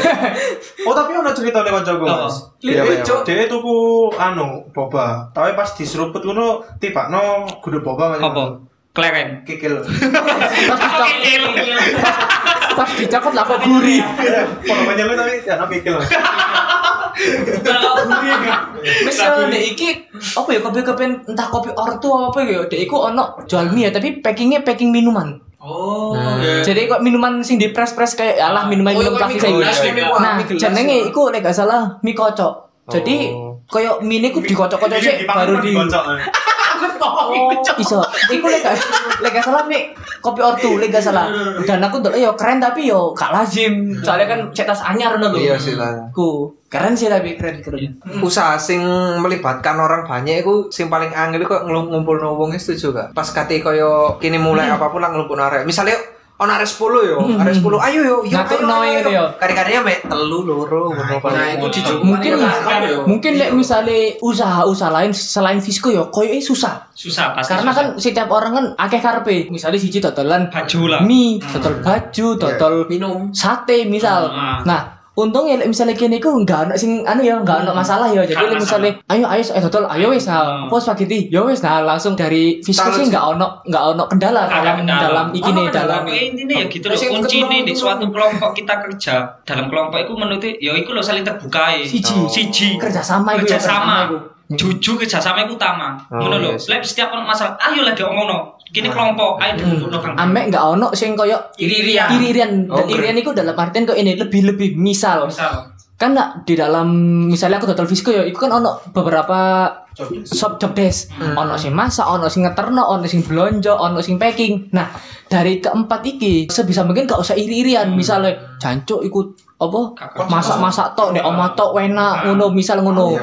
S2: Oh tapi ono cerita kancaku
S6: Apa?
S2: Mas.
S1: Iya, iya.
S2: Cuk, dia tuku anu boba. Tapi pas diseruput ngono tibakno kudu boba macam
S6: Apa? Kleren.
S2: Kikil.
S5: Pas dicakot lah kok gurih.
S2: Kalau banyak lu tapi ya kikil.
S5: Wis yo dek iki apa ya kopi kopi entah kopi ortu apa ya dek iku ono jual mie ya tapi packingnya packing minuman.
S6: Oh.
S1: Hmm.
S6: iya.
S5: Jadi kok minuman sing di press-press kayak alah minuman
S3: Oh,
S5: minum
S3: iya,
S5: plastik
S3: gelas,
S5: gitu.
S3: mie gelas,
S5: Nah, jenenge iku lek gak salah mie kocok. Jadi
S1: Oh.
S5: Koyo mie ini ku dikocok-kocok sih baru di
S3: Oh,
S5: iso. Iku lek lek gak salah mie kopi ortu lek gak salah. Dan aku ndelok yo keren tapi yo gak lazim. Soalnya kan cetas anyar ngono lho.
S1: Iya sih lah.
S5: Ku keren sih tapi keren keren.
S1: usaha sing melibatkan orang banyak itu sing paling angel kok ngumpul wong setuju gak pas kate koyo kini mulai apa pun lah ngumpul arek misalnya on arek 10 yo
S5: Hmm.
S1: arek 10 ayo yo yo
S5: Ngatur
S1: ayo,
S5: no
S1: ayo,
S5: gitu
S1: ayo.
S5: yo.
S1: kari-karinya mek telu loro ngono
S3: Nah, itu dicoba
S5: Mungkin
S3: ya.
S5: mungkin lek misalnya usaha-usaha lain selain Visco yo koyo susah.
S6: Susah pasti.
S5: Karena kan setiap orang kan akeh karpe. Misalnya siji dodolan
S6: baju lah.
S5: mie, dodol baju, dodol
S3: minum.
S5: sate misal.
S6: Hmm.
S5: Nah, untungnya lek misalnya kene iku enggak ono sing anu ya, enggak ono masalah ya. Jadi
S6: Nggak
S5: lek misalnya ayo ayo eh dodol ayo wis nah,
S6: Hmm.
S5: apa spaghetti, ya wis nah langsung dari
S1: Kalau-
S5: sih enggak ono enggak ono kendala
S6: Nggak ada
S5: dalam
S6: kendala.
S5: dalam iki nih dalam
S6: Pokoknya intinya ya gitu loh. Kunci nih di suatu kelompok kita kerja dalam kelompok itu menurut ya itu lo saling terbuka ya.
S5: siji.
S6: Siji.
S5: Kerjasama ya,
S6: kerjasama.
S5: Iku.
S6: Jujur kerjasama itu utama.
S1: Oh,
S6: Ngono lho.
S1: iya.
S6: Lek setiap orang masalah, ayo lah diomongno. Kini kelompok, ayo diomongno Kang.
S5: Ambek enggak ono sing koyo
S3: Iri-irian.
S5: iri-irian.
S1: Oh,
S5: Dan irian iku dalam artian kok ini lebih-lebih misal
S6: Misal.
S5: kan nak di dalam misalnya aku total Visco ya itu kan ono beberapa shop job desk ono sing masak ono sing ngeterno ono sing belanja ono sing packing nah dari keempat iki sebisa mungkin gak usah iri-irian misalnya jancuk ikut apa? Masak-masak tok nek omah tok enak ngono misal ngono.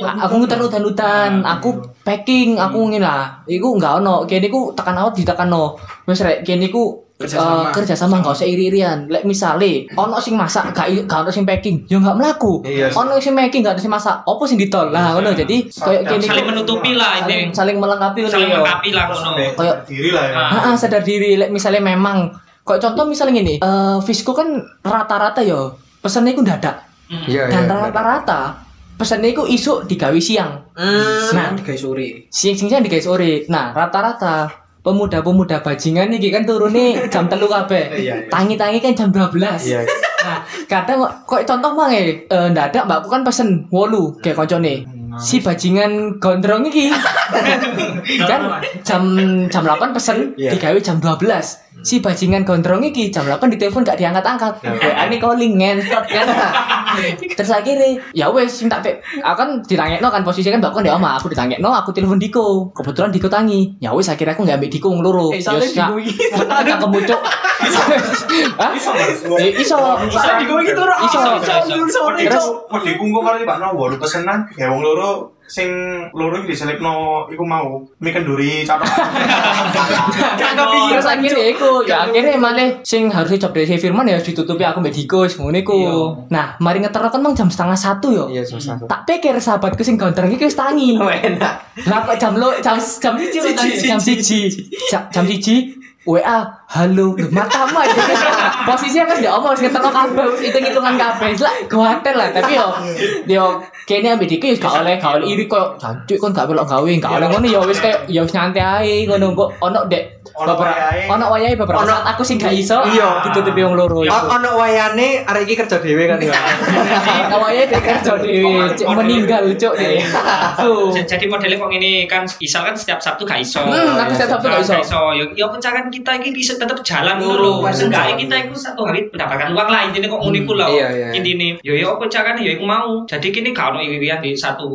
S5: A- aku ngutan udan udan aku packing aku ngene lah. Iku enggak ono kene iku tekan ditekan no wis rek kene iku
S3: Kerjasama.
S5: eh, kerjasama nggak usah iri-irian. Lek misale ono sing masak gak gak ono sing packing ya nggak melaku
S1: Iya sih.
S5: ono sing packing gak ono sing masak opo sing ditol? Lah ngono. Jadi koyo kene
S6: Saling menutupi lah
S5: saling,
S6: ini.
S5: saling melengkapi ngono
S6: Saling
S5: ya.
S6: melengkapi lah ngono.
S5: Kayak-
S2: diri lah ya.
S5: Heeh, sadar diri. Lek misalnya memang kok contoh misalnya gini eh Visco kan rata-rata yo pesannya iku dadak
S6: Hmm.
S1: Iya
S5: dan
S1: iya.
S5: rata-rata pesannya iku isuk digawe siang
S1: Hmm.
S5: Nah,
S3: guys sore.
S5: siang siang di guys sore. Nah, rata-rata pemuda-pemuda bajingan nih kan turunnya jam telu kabeh.
S2: Iya, iya.
S5: Tangi-tangi kan jam 12.
S1: Iya.
S5: Nah, kadang kok- contoh mang eh ndadak mbakku kan pesen wolu kayak koncone. Si bajingan gondrong iki kan jam jam 8 pesen
S1: Iya.
S5: digawe jam 12. Si bajingan gondrong iki jam 8 ditelepon gak diangkat-angkat. WA ini calling ngentot kan. Terus akhirnya ya wes sing tak pe- aku kan ditangekno kan posisi kan mbakku ndek omah, aku ditangekno aku telepon Diko. Kebetulan Diko tangi. Ya wes akhirnya aku nggak ambil Diko ngeloro.
S3: Eh, soalnya
S5: Ya,
S3: Diko iki.
S5: Tak kemucuk. Hah?
S2: Iso.
S5: Eh, Iso.
S3: Saya di iki turu.
S5: Iso.
S3: Iso.
S5: Terus
S2: Wedi kungku karo Pak Nowo pesenan ya wong loro sing loro iki diselipno iku mau mie kenduri catok.
S5: Terus akhirnya iku, ya akhirnya malah sing harusnya job dari Firman ya ditutupi aku mbak Diko, ngono iku. Nah, mari ngeterno kan mang jam setengah satu yo.
S1: Iya susah.
S5: Tak pikir sahabatku sing gondrong iki wis tangi.
S3: Enak.
S5: Lah kok jam lo jam jam siji lo tadi, jam siji. Jam, jam siji WA, halo, matamu aja. Posisinya kan dia omong, ketemu kabeh, wis itu hitungan kabeh. Lah, kuatir lah, tapi yo, yo, kayaknya ambil dikit, gak oleh, gak oleh iri kok, cancuk kan gak belok gawe, gak oleh ngono, ya wis kayak, ya wis nyantai ae, ngono, kok, ono dek, beberapa, ono wayahe beberapa saat aku sing gak iso,
S1: Iya.
S5: ditutupi wong loro.
S1: O- Ono wayane arek iki kerja dhewe kan ya.
S5: Awalnya dia kerja dewe, cuk meninggal cuk.
S6: J- Jadi modelnya kok ini kan Isal kan setiap Sabtu gak iso.
S5: Hmm, aku setiap Sabtu gak iso.
S6: Ya, ya pencarian kita ini bisa tetap jalan
S3: Oh,
S6: dulu.
S3: pas
S6: Seenggaknya
S3: jalan.
S6: kita itu satu hari mendapatkan uang lah intinya kok iku lah.
S1: Iya, iya.
S6: Intine ya ya apa carane ya iku mau. Jadi kini gak ono irian di satu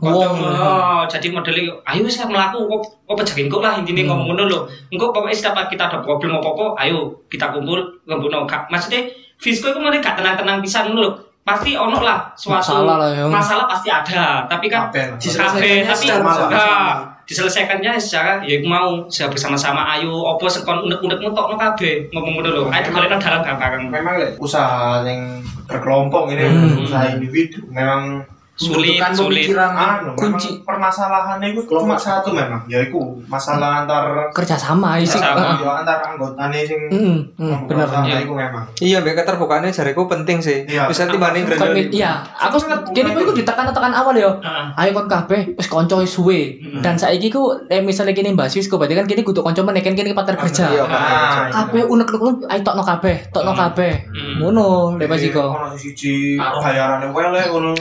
S5: Wong.
S6: Oh, jadi modelnya ayo wis melaku kok kok pejakin kok lah intine
S5: Hmm.
S6: ngomong ngono lho. Engko pokoknya setiap kita ada problem apa-apa, ayo kita kumpul ngomongno. Gak- Maksudnya Fisco itu mana gak tenang-tenang pisan ngono lho. Pasti ono lah suatu
S5: Masalah lah, ya.
S6: masalah pasti ada, tapi kan
S2: Kabeh
S6: kabeh tapi
S3: secara
S2: masalah.
S6: ah, diselesaikannya secara ya iku mau secara bersama-sama ayo opo sekon unek-unek ngetokno kabeh ngomong ngono lho ayo dikolekno dalam gambaran
S2: Memang usaha yang berkelompok ini
S5: Hmm.
S2: usaha individu memang
S6: sulit sulit
S3: pemikiran
S2: anu
S5: Kunci.
S2: memang permasalahannya itu cuma satu memang yaitu masalah antar
S5: Kerjasama isi.
S6: Kerjasama.
S5: Heeh.
S2: ya antar anggotanya sing
S5: Hmm, hmm, bener.
S2: masalah
S6: Iya.
S2: itu memang
S1: Iya, mbek keterbukaannya jariku penting sih.
S2: Iya.
S1: Bisa dibanding
S5: Kon-
S1: grandel.
S5: Iya, aku gini aku ditekan-tekan awal yo.
S6: Heeh.
S5: Ayo kon kabeh wis kanca suwe.
S6: Hmm.
S5: Dan saiki ku eh, misalnya gini Mbak Sis, berarti kan kini kudu kanca meneh kan kini partner kerja.
S1: Iya,
S2: Ah,
S5: Kabeh unek-unek ayo tokno kabeh, tokno kabeh.
S6: Hmm.
S5: Ngono lek pas iku.
S2: Ono siji bayarane welek ngono.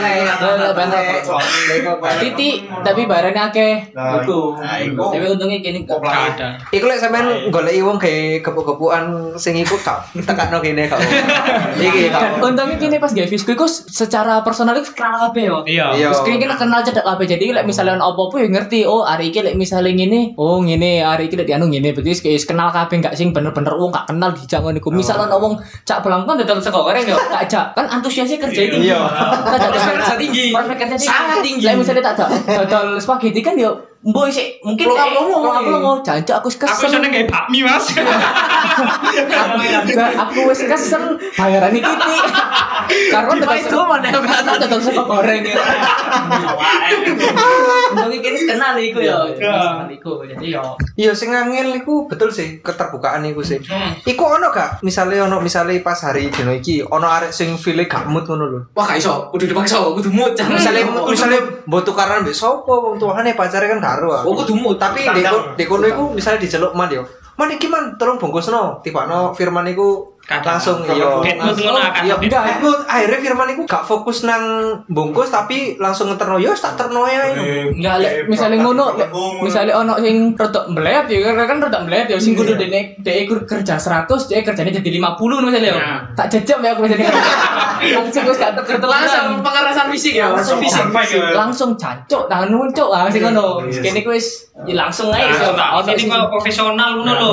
S3: Nek
S5: Lah, bener. Titik tapi barane akeh.
S2: Nah,
S3: Iku.
S2: Nah.
S5: Tapi untungnya kini gak ada.
S1: Iku lek sampean goleki wong gawe gepuk-gepukan sing iku gak tekakno kene gak. Iki gak.
S5: Untungnya kini pas gawe Fisku iku secara personal iku kenal kabeh yo.
S6: Iya.
S1: Iya.
S5: Terus kini kita kenal cedak kabeh. Jadi lek misalnya ono apa-apa ya ngerti. Oh, hari iki lek misalnya ngene, oh ngene, hari iki lek dianu ngene. Berarti wis kenal kabeh gak sing bener-bener wong gak kenal dijak ngono iku. Misal ono wong cak belangkon sego goreng yo tak jak. Kan antusiasnya kerja itu.
S1: Iya.
S3: Kerja tinggi.
S5: Prospek kerja tinggi.
S3: Sangat tinggi.
S5: Lek misalnya tak dodol spaghetti kan yo Boy sih, mungkin
S3: pelongo, pelongo, iya.
S5: pelongo, jancuk aku wis
S6: Aku
S5: kesel.
S6: seneng kayak bakmi mas.
S5: Enggak, aku wis kesel bayaran iki Titi. Karena
S3: itu mana yang
S5: karena tetep sego goreng ya. Iki wis kenal iku ya. Kenal iku. Jadi yo
S1: Iya sing angel iku betul sih keterbukaan iku sih. Iku ono gak misale ono misale pas hari dino iki ono arek sing file gak mood ngono lho.
S3: Wah gak iso, kudu dipaksa, kudu mood.
S1: Misale
S3: mood.
S1: mbok tukaran mbek sapa wong tuane pacare kan karo.
S3: Oh, kudu mood.
S1: Tapi di di kono iku misale diceluk man yo. Man iki man tolong bungkusno. Tibakno Firman iku. Langsung yo.
S6: Dead mood ngono akan.
S1: Iya, enggak. Mood akhirnya Firman iku gak fokus nang bungkus tapi langsung ngeterno yo tak terno ya.
S5: Enggak lek misale ngono misale ono sing rodok mlelet ya kan rodok mlelet ya sing kudu dene dhek iku kerja 100 dhek kerjane jadi 50 misale ya.
S6: Nah.
S5: Tak jejak ya aku misale langsung wis gak
S3: langsung
S5: tertelan
S3: pengerasan fisik ya, langsung fisik.
S5: langsung cancuk nah nuncuk ah sing ngono kene ku wis ya langsung ae
S6: Nah,
S5: iso sing
S6: kalau profesional ngono lho.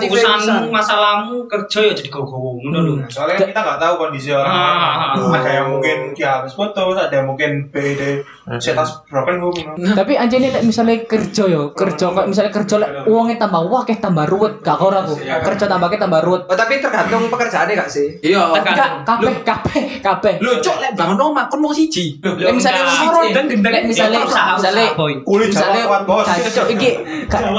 S6: Urusanmu, masalahmu, kerja ya jadi gowo ngono lho.
S2: Soalnya kita nggak tahu kondisi orang.
S6: Ah, ah,
S2: Ada yang mungkin dia habis foto, ada yang mungkin BD setas broken home.
S5: tapi anjene lek misale kerja yo kerja kok misale kerja lek uangnya tambah wah kayak tambah ruwet gak ora aku kerja tambah kayak tambah ruwet
S1: Oh tapi tergantung pekerjaannya gak sih?
S3: Iya.
S5: Enggak, kabeh kabeh kabeh
S3: Lu cok lek bangun omah kon mau siji.
S5: Lek misale
S6: enggak.
S5: loro
S3: Siji, gendeng.
S5: lek misale
S6: Ya, usaha,
S5: misale
S6: usaha, boy.
S2: Kulit
S5: misale
S2: kuat bos.
S5: iki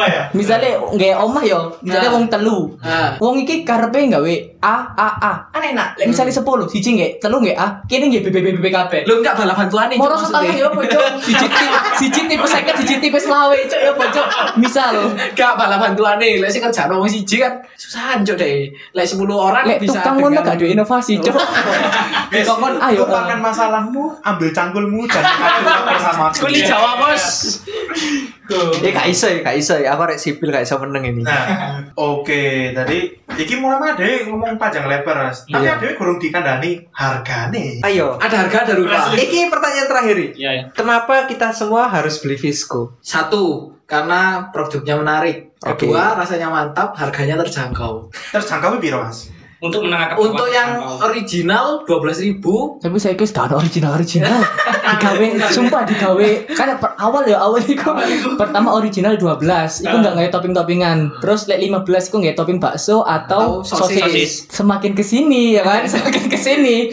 S2: ya?
S5: misale nggak omah yo misale
S3: Nah.
S5: wong telu
S3: Ah.
S5: wong iki karepe gawe A A A. Kan enak. Lek misale 10 siji nggak telu nggak A. Kene nggak B B B B B kabeh.
S3: Lu enggak bala bantuane.
S5: Moro setengah ya pojok siji ti- siji tipe seket siji tipe selawe cok ya pojok misal
S3: Gak bala bantuane, lek sing kerjaan wong siji kan susahan cok deh. Lek 10 orang
S5: lek
S3: bisa
S5: tukang ngono gak ada inovasi cok
S2: Guys,
S5: Kokon ayo
S2: lupakan masalahmu, ambil cangkulmu, adu bersama.
S3: Kuli Jawa bos.
S1: Ya gak iso ya, gak iso ya. Aku rek sipil gak iso meneng ini.
S2: Nah, oke, tadi iki mulai made ngomong panjang lebar, Mas. Tapi
S1: Iya.
S2: ada kurang dikandani hargane.
S1: Ayo.
S3: Ada harga ada rupa.
S1: Iki pertanyaan terakhir.
S6: Iya ya.
S1: Kenapa kita semua harus beli Visco?
S3: Satu, karena produknya menarik. Kedua, rasanya mantap, harganya terjangkau.
S2: Terjangkau piro, Mas?
S6: Untuk menengah ke
S3: Untuk
S6: bawah,
S3: yang original 12.000
S5: tapi saya kira ada original original. Digawe sumpah digawe. Kan per- awal ya awal itu. Pertama original 12 itu nggak nggak topping toppingan terus lek 15 itu nggak topping bakso atau,
S3: Atau
S5: sosis.
S3: sosis.
S5: semakin ke sini ya kan? Semakin ke sini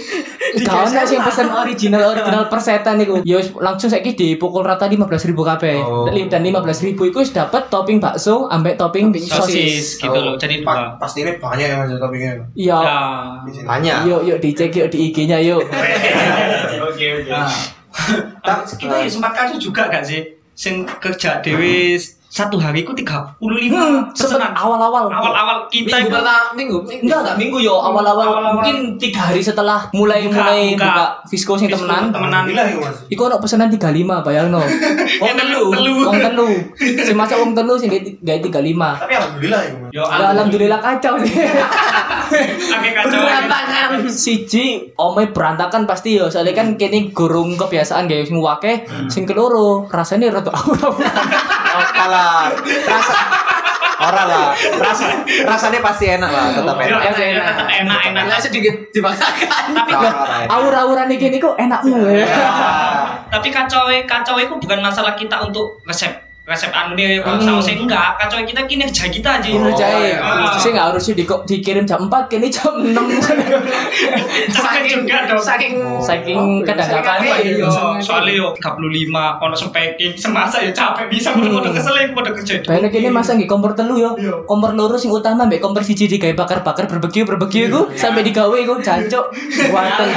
S5: kalau nggak sih yang pesan original original persetan itu? Ya wis langsung saya dipukul rata 15 ribu kabeh.
S1: Oh.
S5: dan 15 ribu itu wis dapat topping bakso ambek topping sosis
S6: sosis. gitu loh. Jadi dua.
S2: Pa- pasti ini banyak yang Mas topiknya.
S5: Iya
S6: Ya.
S1: Banyak.
S5: yuk yuk dicek yuk di IG-nya yuk
S2: Oke, oke.
S6: Nah,
S1: Tak-
S6: kita ya sempat kasus juga gak sih? Sing kerja dewe satu hari ku 35
S5: hmm, sempet
S6: pesanan.
S5: awal-awal
S6: Awal-awal kita
S3: Minggu
S6: itu
S3: pertama, minggu.
S5: Enggak, enggak minggu yo awal-awal mungkin tiga hari setelah mulai
S6: Buka,
S5: mulai
S6: buka.
S5: buka, Visco sing temenan.
S6: temenan.
S5: Iku ono pesanan 35 bayangno. Wong telu, wong telu. Sing masak wong telu sing gawe 35.
S2: Tapi alhamdulillah ya,
S5: Ya alhamdulillah kacau sih. Berantakan siji omai berantakan pasti yo soalnya kan kini gurung kebiasaan gawe sing wake sing keloro rasanya rada.
S1: Oh, kalah. Rasa Ora lah. Rasa rasanya pasti enak lah, tetap enak.
S6: enak, enak, enak, enak.
S3: Enak sedikit dipaksakan.
S6: Tapi
S1: enak.
S5: Aura-aura nih kini kok enakmu ya.
S6: tapi kacau kacau itu bukan masalah kita untuk resep resep anu nih
S5: Hmm.
S6: sausnya enggak kacau kita kinerja kita aja
S5: Ini jahe,
S6: Ah.
S5: sih nggak harus di dikirim jam 4 kini jam 6
S6: Saking juga dong.
S3: Saking
S5: saking kadang-kadang
S3: Saking akeh,
S6: Yo,
S3: iya.
S6: soalnya yo 35 ono speking semasa ya capek bisa udah kesel ya udah kerja
S5: Banyak ini masa nggih kompor telu yo. Kompor loro sing utama mbek kompor siji digawe bakar-bakar barbeque barbeque iku sampai digawe iku jancuk. Wonten.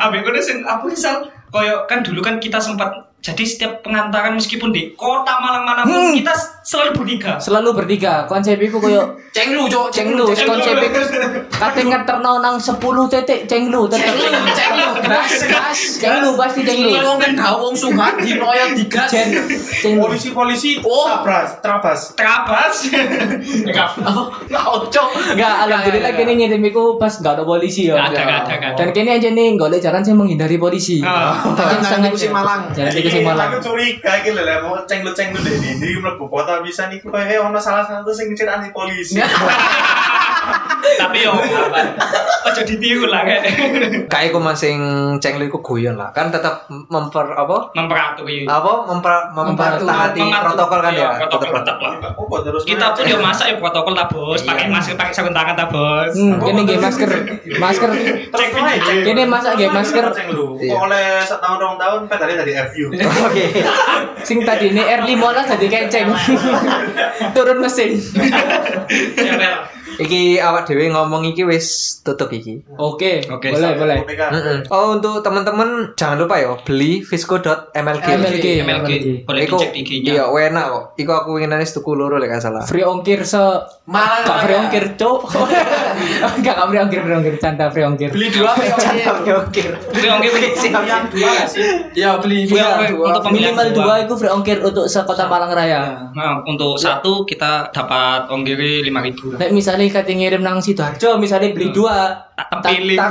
S6: Ambek kono sing aku misal koyo kan dulu kan kita sempat Jadi setiap pengantaran meskipun di kota Malang mana pun
S5: Hmm.
S6: kita selalu bertiga.
S5: Selalu bertiga. Konsep iku koyo
S3: Cenglu, cok,
S5: cenglu, konsep iku kate ngeterno nang 10 titik cenglu tetep.
S3: Cenglu, gas, gas.
S5: Cenglu pasti cenglu.
S3: Cenglu wong kan gak wong suhat di loyo digas.
S5: Jen. Cenglu.
S2: Polisi-polisi
S3: Oh.
S2: trabas, trabas.
S6: Terabas.
S3: Gak cok.
S5: Enggak, alhamdulillah kene ngirim iku pas gak ada polisi ya. Dan kene aja nih golek jalan sih menghindari polisi.
S6: Ah.
S5: Tapi
S3: Jangan
S5: sangat
S3: tikus sing Malang.
S2: Iki
S5: sing Malang.
S2: aku curiga iki lho mau cenglu-cenglu deh di di mlebu kota bisa niku kayak ono salah satu sing ceritane polisi.
S6: Tapi yo ojo ditiru lah kayak
S1: Kayak iku masing cenglu iku guyon lah. Kan tetap memper apa?
S6: memperaturi.
S1: Apa memper mempertaati protokol kan
S6: iya,
S1: ya?
S6: protokol
S1: Tetep.
S6: tetap lah. Kita pun yo masak ya protokol tak bos, pakai
S1: Iya.
S6: masker, pakai sarung tangan tak bos.
S5: Hmm, kene nggih masker. Masker
S2: terus aja.
S5: Kene masak nggih masker.
S1: Iya.
S2: Kok oleh setahun rong tahun kan tadi tadi review.
S1: Oke.
S5: sing tadi ini R15 jadi keceng. Turun mesin.
S1: Iki awak dhewe ngomong iki wis tutup iki.
S5: Oke,
S6: Oke,
S5: boleh, boleh.
S1: Mm-mm. Oh untuk teman-teman jangan lupa ya beli visco.mlg.
S5: MLG.
S6: MLG. Boleh dicek di IG-nya.
S1: iya enak kok. Iku aku ingin nanis tuku loro lek salah.
S5: Free ongkir se
S3: Malang.
S5: Gak free ongkir, cuk. Enggak, gak free ongkir, free ongkir, canda free ongkir.
S3: Beli dua
S1: Free ongkir.
S6: Free ongkir
S3: Yang dua sih? Ya beli
S6: Free
S3: dua.
S6: ongkir untuk
S5: Minimal
S6: dua.
S5: itu free ongkir untuk sekota Malang Raya.
S6: Nah, untuk satu kita dapat ongkiri 5000
S5: Nek misalnya kate ngirim nang Sidoarjo, misalnya beli dua,
S6: Tak
S5: tak
S6: pilih.
S5: tak,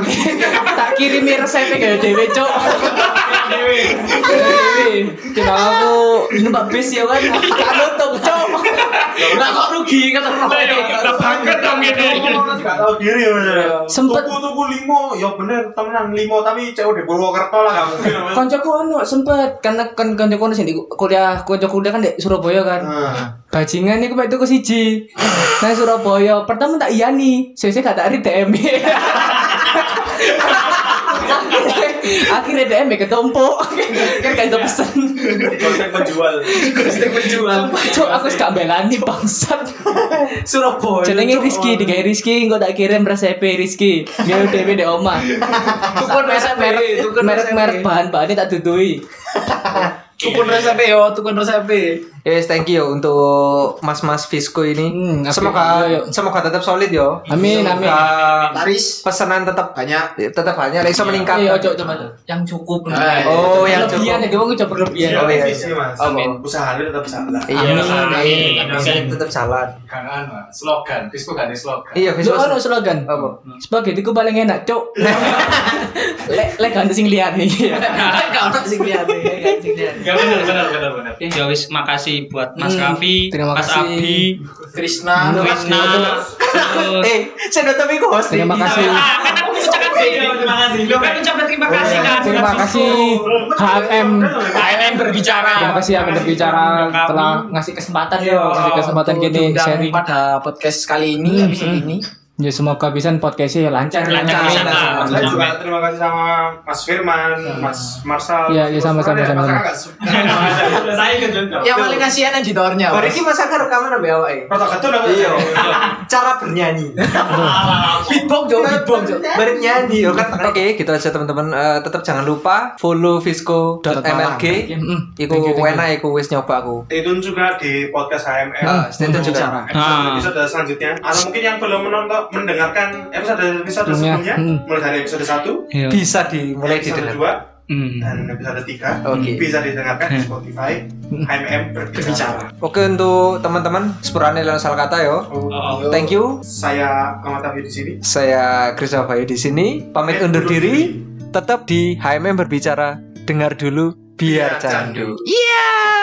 S5: tak kirimi resepnya kayak dewe cuk. Dewe. Kita aku numpak bis ya kan, tak nutup cuk. Lah kok rugi kata
S6: Kita bangkrut dong ini.
S2: Gak tahu diri bener.
S5: Sempet-
S2: tuku limo, ya bener temenan limo tapi COD Purwokerto lah gak mungkin. namanya.
S5: Koncoku anu sempet karena kan koncoku anu sing di kuliah konco kuliah kan di Surabaya kan. Bajingan iku mek tuku siji. Nang Surabaya, pertama tak iyani, sese gak tak DM. Akhirnya DM ketumpuk. Kan gak iso pesen.
S2: Konsep penjual.
S3: Gostek penjual.
S5: Cuk, aku gak belani bangsat.
S3: Surabaya.
S5: Jenenge. Rizky, digawe Rizky, engko tak kirim resepe Rizky. Gawe dhewe di omah.
S3: Tukun resep
S5: merek
S3: tukun
S5: merek bahan-bahannya tak dudui.
S3: Tukun resep yo, tukun resep.
S1: Yes, thank you untuk Mas-mas Visco ini.
S5: Hmm,
S1: semoga
S5: Yo, yo.
S1: semoga tetap solid yo.
S5: Amin, amin.
S3: Laris
S1: pesanan tetap
S3: banyak.
S1: tetap banyak, bisa meningkat.
S5: Iya, cok, coba yang cukup.
S3: Nah,
S1: Oh, yang
S5: Berlebihan ya, dia mau coba berlebihan.
S1: Oh, iya,
S2: visi mas.
S1: Amin.
S2: Usaha lu tetap salah.
S1: Iya,
S5: Amin.
S1: bisa tetap jalan.
S7: Kan anu, slogan, Visco gak ada slogan.
S1: Iya,
S5: Lu
S1: Visco.
S5: ono slogan.
S1: Apa?
S5: Spaghetti ku paling enak, cok. Lek lek ada sing liyane.
S3: Gak ono sing liyane, gak
S7: benar benar benar benar.
S6: Ya wis makasih buat Mas
S5: Hmm,
S6: Raffi,
S5: terima
S6: Mas
S5: kasih.
S6: Abi,
S3: Krishna,
S6: Krisna, terus
S1: Eh, saya tetap iku host.
S5: Terima kasih.
S6: Ah, kan terima kasih. Lo kan ucapkan terima kasih kan.
S5: Terima kasih HMM.
S3: KLM berbicara.
S5: Terima kasih yang berbicara telah ngasih kesempatan ya, ngasih kesempatan gini sharing.
S3: pada podcast kali ini, episode ini.
S5: Ya semoga bisa podcastnya lancar.
S6: Lancar, lancar.
S2: Saya juga terima kasih sama Mas Firman, Mas Marsal.
S5: Iya, iya, sama-sama,
S2: nggak-
S6: Saya Jonto.
S3: Yang paling kasihan editornya.
S1: Baru
S3: Mas.
S1: ini masa kan rekaman ambil awak
S2: Protok ketul apa?
S1: Iya. Cara bernyanyi.
S3: Beatbox, Jo, beatbox, Jo.
S1: Bernyanyi. yo kan. Oke, gitu aja teman-teman. Eh, tetap jangan lupa follow visco.mlg. Iku enak iku wis nyoba aku.
S2: Tune juga di podcast HMM.
S1: Juga.
S6: Ah.
S2: Episode, episode selanjutnya atau mungkin yang belum menonton mendengarkan episode episode
S5: Sebelumnya,
S2: sebelumnya
S5: hmm.
S2: mulai dari episode 1
S6: Iya.
S1: Bisa dimulai
S2: episode
S1: didengar.
S2: 2
S6: Hmm.
S2: dan episode 3
S1: Oke.
S2: bisa didengarkan di Spotify HMM berbicara.
S1: Oke untuk teman-teman sepurane lan salah kata yo.
S6: Oh.
S1: Thank you.
S2: Saya Ahmad Tafi di sini.
S1: Saya Chris Bayu di sini. Pamit undur diri. Tetap di HMM berbicara. Dengar dulu biar
S2: Biar
S1: candu. Iya.